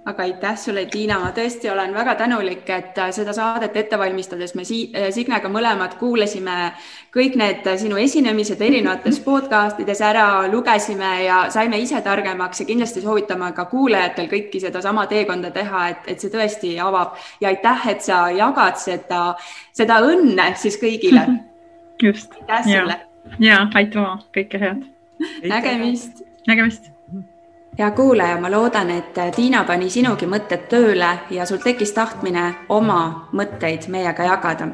aga aitäh sulle, Tiina, ma tõesti olen väga tänulik, et äh, seda saadet ette valmistades me äh, Signega mõlemad kuulasime kõik need äh, sinu esinemised erinevates podcast ides ära, lugesime ja saime ise targemaks ja kindlasti soovitame ka kuulajatel kõiki sedasama teekonda teha, et, et see tõesti avab ja aitäh, et sa jagad seda, seda õnne siis kõigile. (laughs) just. aitäh sulle. Ja aitüma, kõike head. nägemist. nägemist hea kuulaja, ma loodan, et Tiina pani sinugi mõtted tööle ja sul tekkis tahtmine oma mõtteid meiega jagada.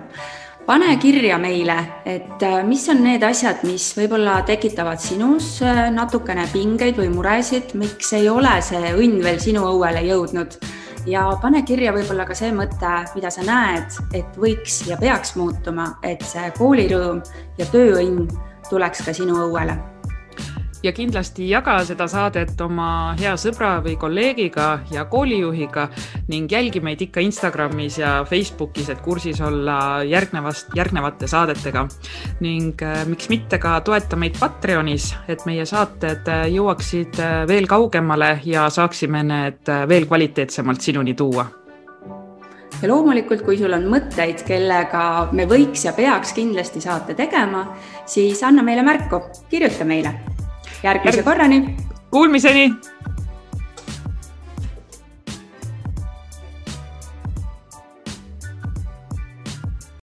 pane kirja meile, et äh, mis on need asjad, mis võib-olla tekitavad sinus äh, natukene pingeid või muresid, miks ei ole see õnn veel sinu õuele jõudnud ja pane kirja võib-olla ka see mõte, mida sa näed, et võiks ja peaks muutuma, et see koolirõõm ja tööõnn tuleks ka sinu õuele ja kindlasti jaga seda saadet oma hea sõbra või kolleegiga ja koolijuhiga ning jälgi meid ikka Instagramis ja Facebookis, et kursis olla järgnevast, järgnevate saadetega. ning äh, miks mitte ka toeta meid Patreonis, et meie saated äh, jõuaksid äh, veel kaugemale ja saaksime need veel kvaliteetsemalt sinuni tuua ja loomulikult, kui sul on mõtteid, kellega me võiks ja peaks kindlasti saate tegema, siis anna meile märku, kirjuta meile järgmise korrani. Kuulmiseni